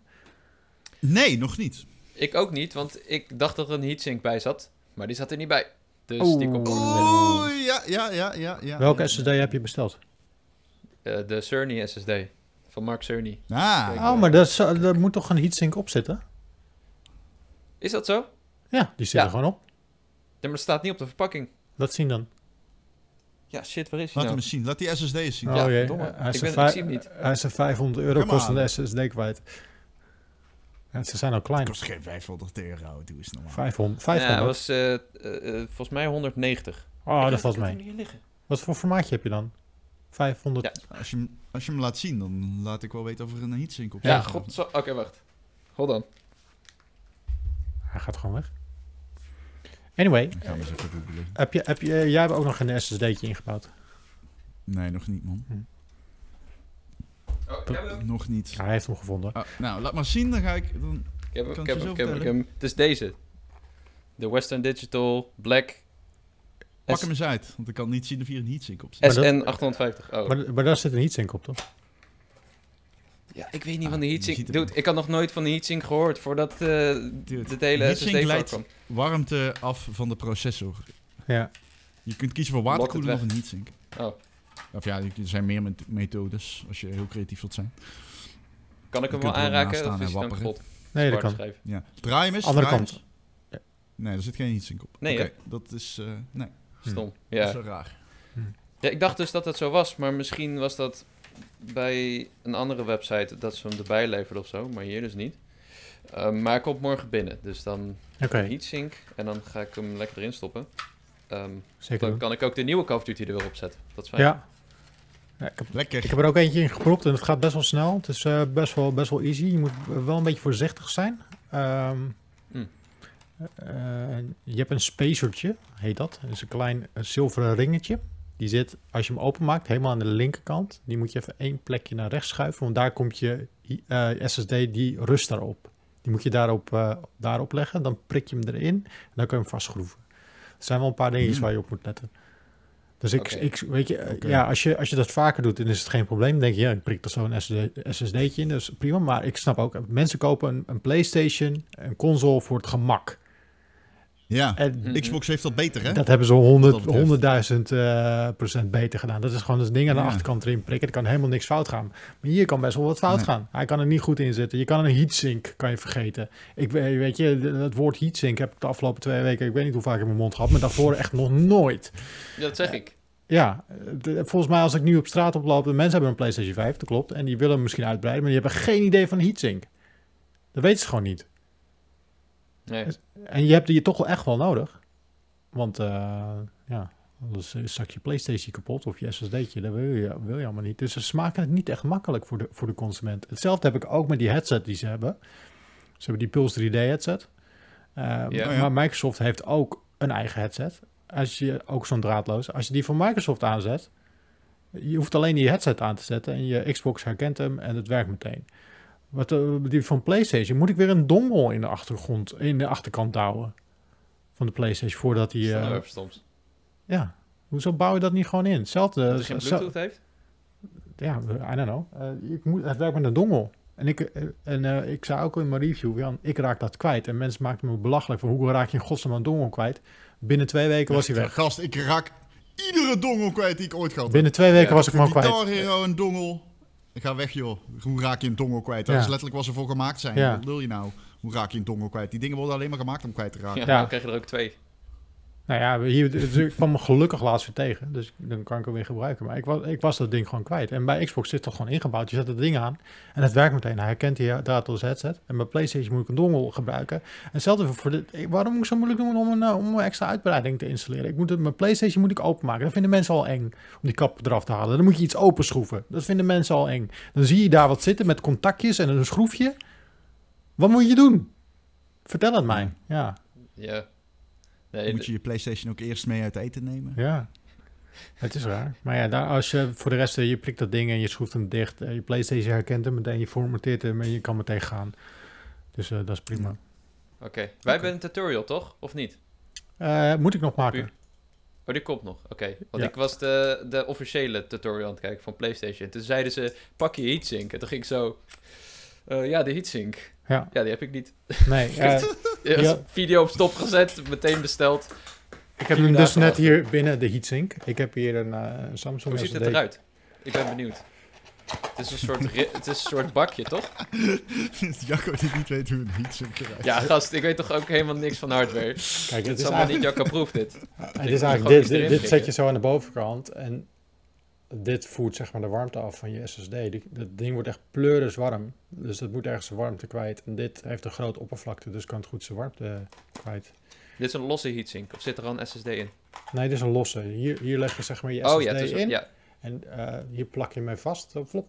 Nee, nog niet. Ik ook niet, want ik dacht dat er een heatsink bij zat. Maar die zat er niet bij. Dus die komt. Oeh, ja, ja, ja, ja. ja Welke ja, SSD ja. heb je besteld? Eh, de Cerny SSD. Van Mark Cerny. Ah, Kijk. Oh, maar daar moet toch een heatsink op zitten? Is dat zo? Ja, die zit Ja. er gewoon op. Ja, maar het staat niet op de verpakking. Laat zien dan. Ja, shit, waar is hij laat hem nou? eens zien. Laat die SSD eens zien. Oh Ja, jee, verdomme. hij is, Ik ben- ik zie hem niet. hij is een 500 euro kostende. SSD kwijt. Ja, ze zijn al Het klein. kost geen 500 euro. Doe eens normaal. 500. Ja, 500. hij was eh, eh, eh, volgens mij 190. oh, Ik dat valt mee. hem. Wat voor formaatje heb je dan? 500. Ja. Als je, hem, als je hem laat zien, dan laat ik wel weten of er een heatsink op Ja, zit. god. zo- Oké, wacht. Hold on. Hij gaat gewoon weg. Anyway, Dan gaan we eens even googlen. heb je, heb je, jij hebt ook nog een SSD'tje ingebouwd. Nee, nog niet, man. Oh, ik heb hem. Nog niet. Ja, hij heeft hem gevonden. Ah, nou, laat maar zien, dan ga ik... Dan... Ik heb hem, ik ik heb hem, ik heb hem, ik heb hem. Het is deze. De Western Digital Black Pak S- hem eens uit, want ik kan niet zien of hier een heatsink op zit. Maar dat- SN850. Oh. Maar, maar daar zit een heatsink op, toch? Ja, ik weet niet Ah, van de heatsink. het Dude, ik had nog nooit van de heatsink gehoord voordat eh Dude, dit hele heatsink SSD leidt- kwam. Warmte af van de processor. Ja. Je kunt kiezen voor het waterkoeling of een heatsink. Oh. Of ja, er zijn meer met- methodes, als je heel creatief wilt zijn. Kan ik hem wel aanraken? Of is en hij dan wapperen. kapot? Nee, dat kan. Ja. Draai hem eens. Andere draai kant. eens. Nee, er zit geen heatsink op. Nee, dat is... eh, nee, Stom. dat Ja. is wel raar. ja. Ik dacht dus dat het zo was, maar misschien was dat bij een andere website dat ze hem erbij leverden of zo, maar hier dus niet. Ehm, maar hij komt morgen binnen, dus dan Oké, heatsink en dan ga ik hem lekker erin stoppen. Ehm, zeker dan kan ik ook de nieuwe Call of Duty er weer op zetten. Dat is fijn. Ja. ja ik, heb, Lekker. ik heb er ook eentje in gepropt en het gaat best wel snel. Het is eh, best, wel, best wel easy. Je moet wel een beetje voorzichtig zijn. Ehm, Hmm. Eh, je hebt een spacertje, heet dat. Dat is een klein zilveren ringetje. Die zit, als je hem openmaakt, helemaal aan de linkerkant. Die moet je even één plekje naar rechts schuiven, want daar komt je eh, SSD, die rust daarop. Die moet je daarop, eh, daarop leggen, dan prik je hem erin en dan kun je hem vastschroeven. Er zijn wel een paar dingetjes Hmm. waar je op moet letten. Dus ik, ik weet je, ja, als je, als je dat vaker doet, dan is het geen probleem. Dan denk je, ja, ik prik er zo'n SSD, SSD'tje in, dus prima. Maar ik snap ook, mensen kopen een, een PlayStation, een console voor het gemak. Ja, En. Xbox heeft dat beter, hè? dat hebben ze 100, Wat dat betreft. 100.000 eh, procent beter gedaan. Dat is gewoon het ding aan de Ja. achterkant erin prikken. Er kan helemaal niks fout gaan. Maar hier kan best wel wat fout Nee. gaan. Hij kan er niet goed in zitten. Je kan een heatsink, kan je vergeten. Ik weet, weet je, het woord heatsink heb ik de afgelopen twee weken, ik weet niet hoe vaak in mijn mond gehad, maar daarvoor echt nog nooit. Ja, dat zeg ik. Ja, de- volgens mij als ik nu op straat oploop, de mensen hebben een PlayStation 5, dat klopt. En die willen hem misschien uitbreiden, maar die hebben geen idee van een heatsink. Dat weten ze gewoon niet. Nee. En je hebt die toch wel echt wel nodig. Want eh, ja, anders is straks je PlayStation kapot of je SSD'tje, dat wil je, wil je allemaal niet. Dus ze maken het niet echt makkelijk voor de, voor de consument. Hetzelfde heb ik ook met die headset die ze hebben. Ze hebben die Pulse 3D headset. Eh, Ja. Oh ja. Maar Microsoft heeft ook een eigen headset. Als je ook zo'n draadloos, als je die van Microsoft aanzet, je hoeft alleen die headset aan te zetten en je Xbox herkent hem en het werkt meteen. Wat eh, die van PlayStation moet ik weer een dongle in de achtergrond, in de achterkant houden van de PlayStation voordat hij. eh, even stoms. ja, hoezo bouw je dat niet gewoon in? Hetzelfde. Dat hij geen zo- Bluetooth heeft? ja, I don't know. Eh, ik moet, het werkt met een dongel. En, ik, eh, en eh, ik zei ook in mijn review, Jan, ik raak dat kwijt. En mensen maakten me belachelijk van hoe raak je in godsnaam een dongel kwijt. Binnen twee weken was hij weg. Gast, ik raak iedere dongel kwijt die ik ooit gehad heb. Binnen twee weken Ja, was ik hem al kwijt. Guitar Hero een dongel. Ik ga weg, joh. Hoe raak je een dongel kwijt? Dat Ja. is letterlijk wat ze voor gemaakt zijn. Ja. Wat wil je nou? Hoe raak je een dongel kwijt? Die dingen worden alleen maar gemaakt om kwijt te raken. Ja, Ja. dan krijg je er ook twee. Nou ja, hier, dus ik kwam me gelukkig laatst weer tegen. Dus dan kan ik hem weer gebruiken. Maar ik was, ik was dat ding gewoon kwijt. En bij Xbox zit het toch gewoon ingebouwd. Je zet het ding aan en het werkt meteen. Hij herkent die draadloos headset. En bij PlayStation moet ik een dongle gebruiken. En hetzelfde voor dit. Waarom moet ik zo moeilijk doen om een, eh, om een extra uitbreiding te installeren? Ik moet het, mijn PlayStation moet ik openmaken. Dat vinden mensen al eng om die kap eraf te halen. Dan moet je iets openschroeven. Dat vinden mensen al eng. Dan zie je daar wat zitten met contactjes en een schroefje. Wat moet je doen? Vertel het mij. Ja. Ja. Nee, Moet je je PlayStation ook eerst mee uit eten nemen? Ja, het is raar. Maar ja, daar, als je voor de rest, eh, je prikt dat ding en je schroeft hem dicht. Je PlayStation herkent hem meteen, je formateert hem en je kan meteen gaan. Dus eh, dat is prima. Oké. Wij hebben een tutorial, toch? Of niet? Eh, moet ik nog maken? Puur. Oh, die komt nog. Oké. Want Ja. ik was de, de officiële tutorial aan het kijken van PlayStation. Toen zeiden ze, pak je heatsink. En toen ging ik zo... eh, ja, de heatsink. Ja, Ja, die heb ik niet. nee. <laughs> Ja. Video op stop gezet, meteen besteld. Ik heb hem dus dagen net achter. hier binnen de heatsink. Ik heb hier een eh, Samsung Hoe ziet het eruit? Ik ben benieuwd. Het is een soort, <laughs> het is een soort bakje, toch? <laughs> Jacco die niet weet hoe een heatsink eruit Ja, gast, ik weet toch ook helemaal niks van hardware. Kijk, Het het is is allemaal niet eigenlijk, Jacco-proof, dit. <laughs> het is eigenlijk dit, dit, dit zet je zo aan de bovenkant en dit voert zeg maar de warmte af van je SSD. Die, dat ding wordt echt pleuris warm, dus dat moet ergens zijn warmte kwijt. En dit heeft een grote oppervlakte, dus kan het goed zijn warmte eh, kwijt. Dit is een losse heatsink, of zit er al een SSD in? Nee, dit is een losse. Hier, hier leg je zeg maar je SSD Oh ja, is, in ja. en eh, hier plak je mee vast, flop.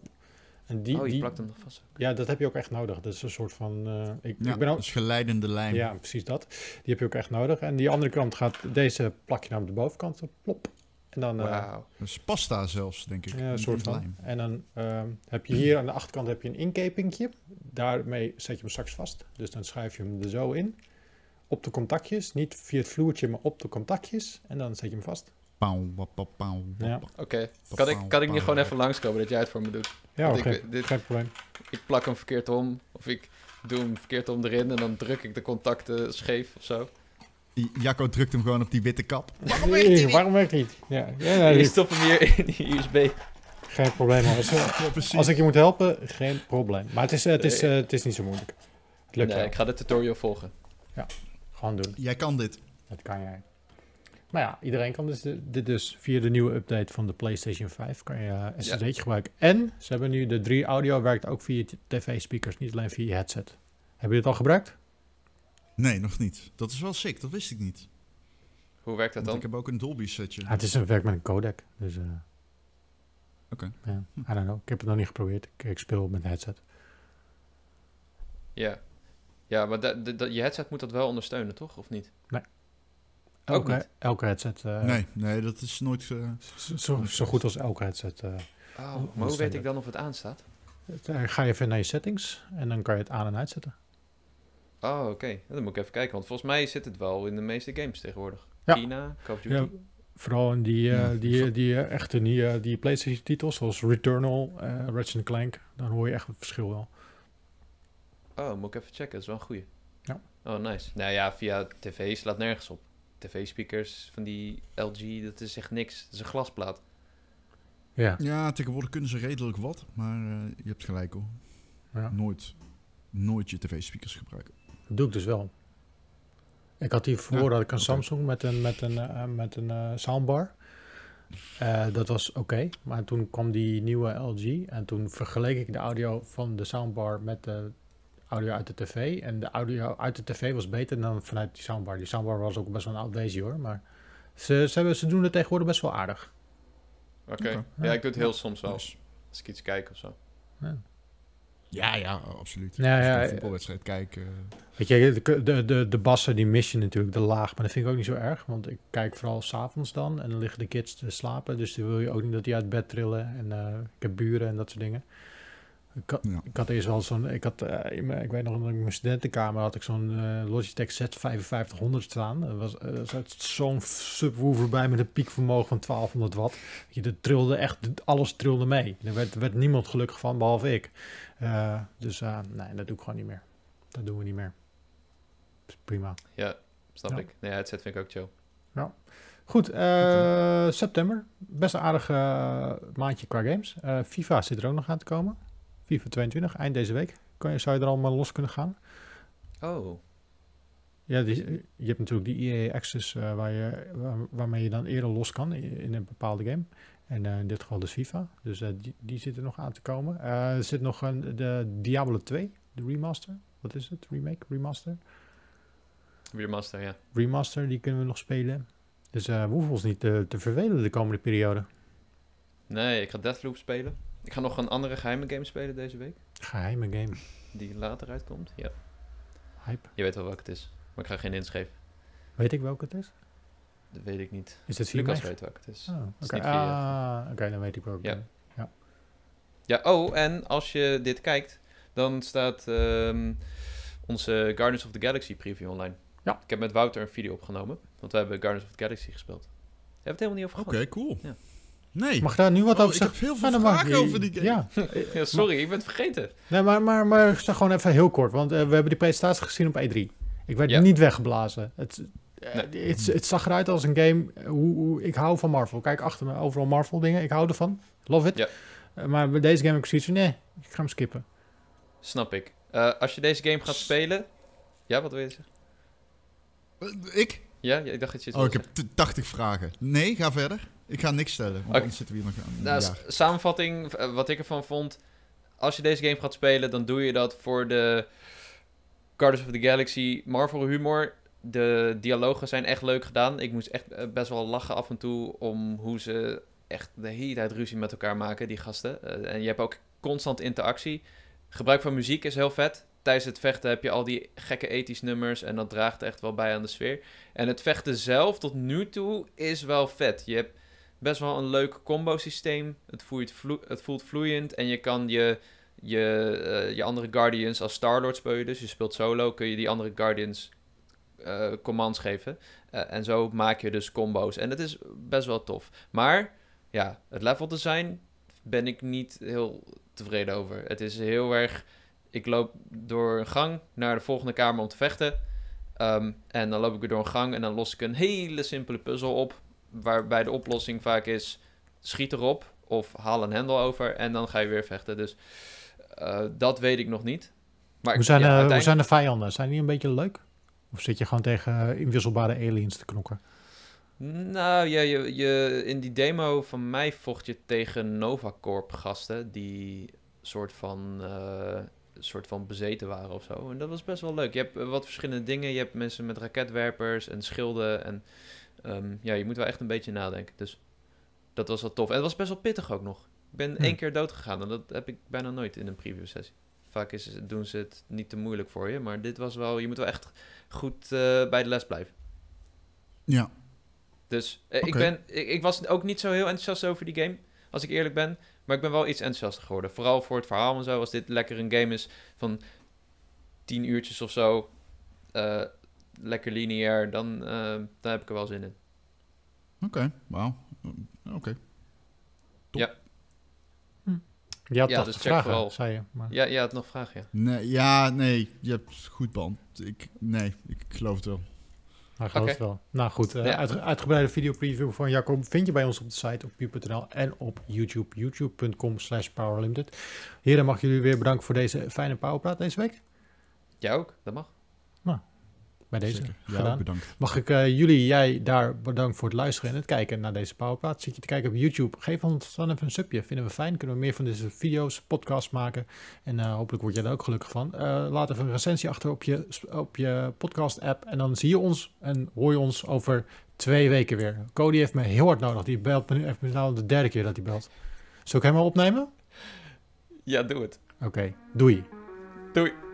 En die, oh, je die, plakt hem nog vast. ja, dat heb je ook echt nodig. Dat is een soort van, eh, ik, Ja, ik ben ook, dus geleidende lijn. Ja, precies dat. Die heb je ook echt nodig. En die andere kant gaat, deze plak je dan op de bovenkant, op, plop. En dan, eh, Wauw. Dus pasta zelfs, denk ik. ja, een soort van. lijm. En dan ehm, heb je hier aan de achterkant heb je een inkepingje. Daarmee zet je hem straks vast. Dus dan schuif je hem er zo in. Op de contactjes. Niet via het vloertje, maar op de contactjes. En dan zet je hem vast. Ja. Oké, kan ik, kan ik niet gewoon even langskomen dat jij het voor me doet? Ja, oké. ik- dit- Geen probleem. Ik plak hem verkeerd om, of ik doe hem verkeerd om erin en dan druk ik de contacten scheef of zo. Jacco drukt hem gewoon op die witte kap. Nee, Waarom werkt het niet? Ja, ja nee, Je stopt hem hier in die USB. geen probleem. Als, Ja, precies. als ik je moet helpen, geen probleem. Maar het is, eh, het is, eh, het is niet zo moeilijk. Het lukt Nee, wel. ik ga de tutorial volgen. Gewoon doen. Jij kan dit. Dat kan jij. Maar ja, iedereen kan dus dit dus via de nieuwe update van de PlayStation 5 kan je uh, SSD'tje gebruiken. En ze hebben nu de 3 audio werkt ook via je tv-speakers, niet alleen via je headset. Heb je dit al gebruikt? Nee, nog niet. Dat is wel sick, dat wist ik niet. Hoe werkt dat Want dan? ik heb ook een Dolby setje. Ah, het is een werk met een codec, dus eh Oké. ja, I don't know. Ik heb het nog niet geprobeerd. Ik, ik speel met een headset. Ja. Ja, maar dat- dat- dat- je headset moet dat wel ondersteunen, toch? Of niet? Ook Elke, niet? elke headset, eh, nee, nee, dat is nooit... eh, zo- zo, goed als elke headset. eh, Oh, maar hoe weet ik dan of het aanstaat? ga je even naar je settings en dan kan je het aan- en uitzetten. Oh, oké. Dan moet ik even kijken, want volgens mij zit het wel in de meeste games tegenwoordig. Ja. China, Call of Duty. Ja, vooral in die, eh, Ja, die, die eh, echte die, eh, die PlayStation titels zoals Returnal, eh Ratchet Clank, dan hoor je echt het verschil wel. Oh, moet ik even checken. Dat is wel een goeie. Ja. Oh, nice. Nou ja, via tv slaat nergens op. TV-speakers van die LG, dat is echt niks. Dat is een glasplaat. Ja, Ja, tegenwoordig kunnen ze redelijk wat, maar eh, je hebt gelijk hoor. ja. Nooit, nooit je tv-speakers gebruiken. Dat doe ik dus wel. Ik had hiervoor had ik een. Samsung met een, met een, eh, met een eh, soundbar. Eh, dat was oké, maar toen kwam die nieuwe LG en toen vergeleek ik de audio van de soundbar met de audio uit de tv. En de audio uit de tv was beter dan vanuit die soundbar. Die soundbar was ook best wel een oud deze hoor, maar ze, ze, hebben, ze doen het tegenwoordig best wel aardig. Oké. Ja, ik doe het heel soms wel. Nice. Als ik iets kijk of zo. Ja, ja, absoluut. Ja, Als je ja, een ja. voetbalwedstrijd kijkt. eh, Weet je, de, de, de, de bassen die mis je natuurlijk, de laag. Maar dat vind ik ook niet zo erg, want ik kijk vooral s'avonds dan. En dan liggen de kids te slapen, dus dan wil je ook niet dat die uit bed trillen. En eh, ik heb buren en dat soort dingen. Ik had, Ja. ik had eerst wel zo'n, ik had, eh, in mijn- ik weet nog, in mijn studentenkamer had ik zo'n eh, Logitech Z5500 staan. Dat was, eh, er zat zo'n subwoofer bij met een piekvermogen van 1200 watt. Je, dat trilde echt, alles trilde mee. Er werd, werd niemand gelukkig van, behalve ik. Eh, dus eh, nee, dat doe ik gewoon niet meer. Dat doen we niet meer. Prima. Ja, snap Ja. ik. Nee, headset vind ik ook chill. Goed, eh, september. Best een aardig maandje qua games. Eh, FIFA zit er ook nog aan te komen. FIFA 22, eind deze week. Kan je, zou je er allemaal los kunnen gaan? Oh, Ja, die- je hebt natuurlijk die EA Access eh, waar je, waar- waarmee je dan eerder los kan in, in een bepaalde game. En eh, in dit geval dus FIFA. Dus eh, die, die zit er nog aan te komen. Eh, er zit nog een, de Diablo 2, de remaster. Wat is het? Remake? Remaster? Remaster, ja. Remaster, die kunnen we nog spelen. Dus eh we hoeven ons niet te, te vervelen de komende periode. Nee, ik ga Deathloop spelen. Ik ga nog een andere geheime game spelen deze week. Geheime game. Die later uitkomt. Ja, Hype. je weet wel welke het is. Maar ik ga geen inschrijven. Weet ik welke het is? Dat weet ik niet. Is het 4 Lucas weet welke het is. Oh, oké. Ah, oké, dan weet ik welke. Ja. is. Ja, oh, en als je dit kijkt, dan staat ehm, onze Guardians of the Galaxy preview online. Ja. Ik heb met Wouter een video opgenomen, want we hebben Guardians of the Galaxy gespeeld. We hebben het helemaal niet over Oké, gehad. cool. Ja. Nee. Mag ik daar nu wat Oh, over ik heb zeggen? heel veel vragen over die game. Ja, Ja, sorry, ik ben het vergeten. nee, maar, maar, maar zeg gewoon even heel kort. Want eh, we hebben die presentatie gezien op E3. Ik werd Ja. niet weggeblazen. Het, eh, het, het zag eruit als een game. eh, Hoe, hoe, ik hou van Marvel. Kijk achter me overal Marvel dingen. Ik hou ervan. Love it. Ja. Maar bij deze game heb ik zoiets van, nee, ik ga hem skippen. Snap ik. Eh, als je deze game gaat spelen... Ja, wat wil je zeggen? Ik? Ja, ja, ik dacht dat je iets Oh, ik heb t- 80 vragen. Nee, ga verder. Ik ga niks stellen, want Oké. anders zitten we hier nog aan. Nou, samenvatting, eh, wat ik ervan vond. Als je deze game gaat spelen, dan doe je dat voor de Guardians of the Galaxy Marvel humor. De dialogen zijn echt leuk gedaan. Ik moest echt eh, best wel lachen af en toe om hoe ze echt de hele tijd ruzie met elkaar maken, die gasten. Eh, en je hebt ook constant interactie. Gebruik van muziek is heel vet. Tijdens het vechten heb je al die gekke ethisch nummers en dat draagt echt wel bij aan de sfeer. En het vechten zelf tot nu toe is wel vet. Je hebt best wel een leuk combo systeem. Het voelt, vlo- het voelt vloeiend en je kan je, je, eh, je andere Guardians als Star-Lord speel je dus. Je speelt solo, kun je die andere Guardians eh, commands geven. Eh, en zo maak je dus combo's. En dat is best wel tof. Maar ja, het level design ben ik niet heel tevreden over. Het is heel erg... Ik loop door een gang naar de volgende kamer om te vechten. Ehm, en dan loop ik weer door een gang en dan los ik een hele simpele puzzel op. Waarbij de oplossing vaak is: schiet erop of haal een hendel over en dan ga je weer vechten. Dus eh, dat weet ik nog niet. Maar Hoe zijn, ja, eh, hoe zijn de vijanden? Zijn die een beetje leuk? Of zit je gewoon tegen inwisselbare aliens te knokken? Nou, ja, je, je, in die demo van mij vocht je tegen Novacorp gasten die soort van, eh, soort van bezeten waren of zo. En dat was best wel leuk. Je hebt wat verschillende dingen. Je hebt mensen met raketwerpers en schilden. En ehm, ja, je moet wel echt een beetje nadenken. Dus dat was wel tof. En het was best wel pittig ook nog. Ik ben Hm. één keer dood gegaan en dat heb ik bijna nooit in een preview sessie. Vaak is, doen ze het niet te moeilijk voor je, maar dit was wel, je moet wel echt goed eh, bij de les blijven. ja. Dus eh, ik, ben, ik, ik was ook niet zo heel enthousiast over die game, als ik eerlijk ben. Maar ik ben wel iets enthousiaster geworden. Vooral voor het verhaal en zo. Als dit lekker een game is van 10 uurtjes of zo. eh, lekker lineair, dan, eh, dan heb ik er wel zin in. Oké, wauw. Oké. Je had Ja, toch dus check vragen, vooral. zei je. Maar... Ja, ja, het nog vragen, ja. Nee, ja, nee, je hebt goed band. Ik, nee, ik geloof het wel. Hij gelooft Oké. wel. Nou goed, eh, Ja. uitge- uitgebreide video preview van Jacob vind je bij ons op de site op pu.nl en op YouTube, youtube.com slash powerlimited. Heren, mag jullie weer bedanken voor deze fijne powerpraat deze week. Jij ook, dat mag. Bij deze Zeker. Ja, gedaan. bedankt. Mag ik eh, jullie, jij daar bedankt voor het luisteren en het kijken naar deze powerpraat. Zit je te kijken op YouTube, geef ons dan even een subje. Vinden we fijn, kunnen we meer van deze video's, podcasts maken. En eh, hopelijk word jij er ook gelukkig van. Eh, laat even een recensie achter op je, op je podcast app. En dan zie je ons en hoor je ons over twee weken weer. Cody heeft me heel hard nodig. Die belt me nu even nou de derde keer dat hij belt. Zal ik hem al opnemen? Ja, doe het. Oké, doei. Doei.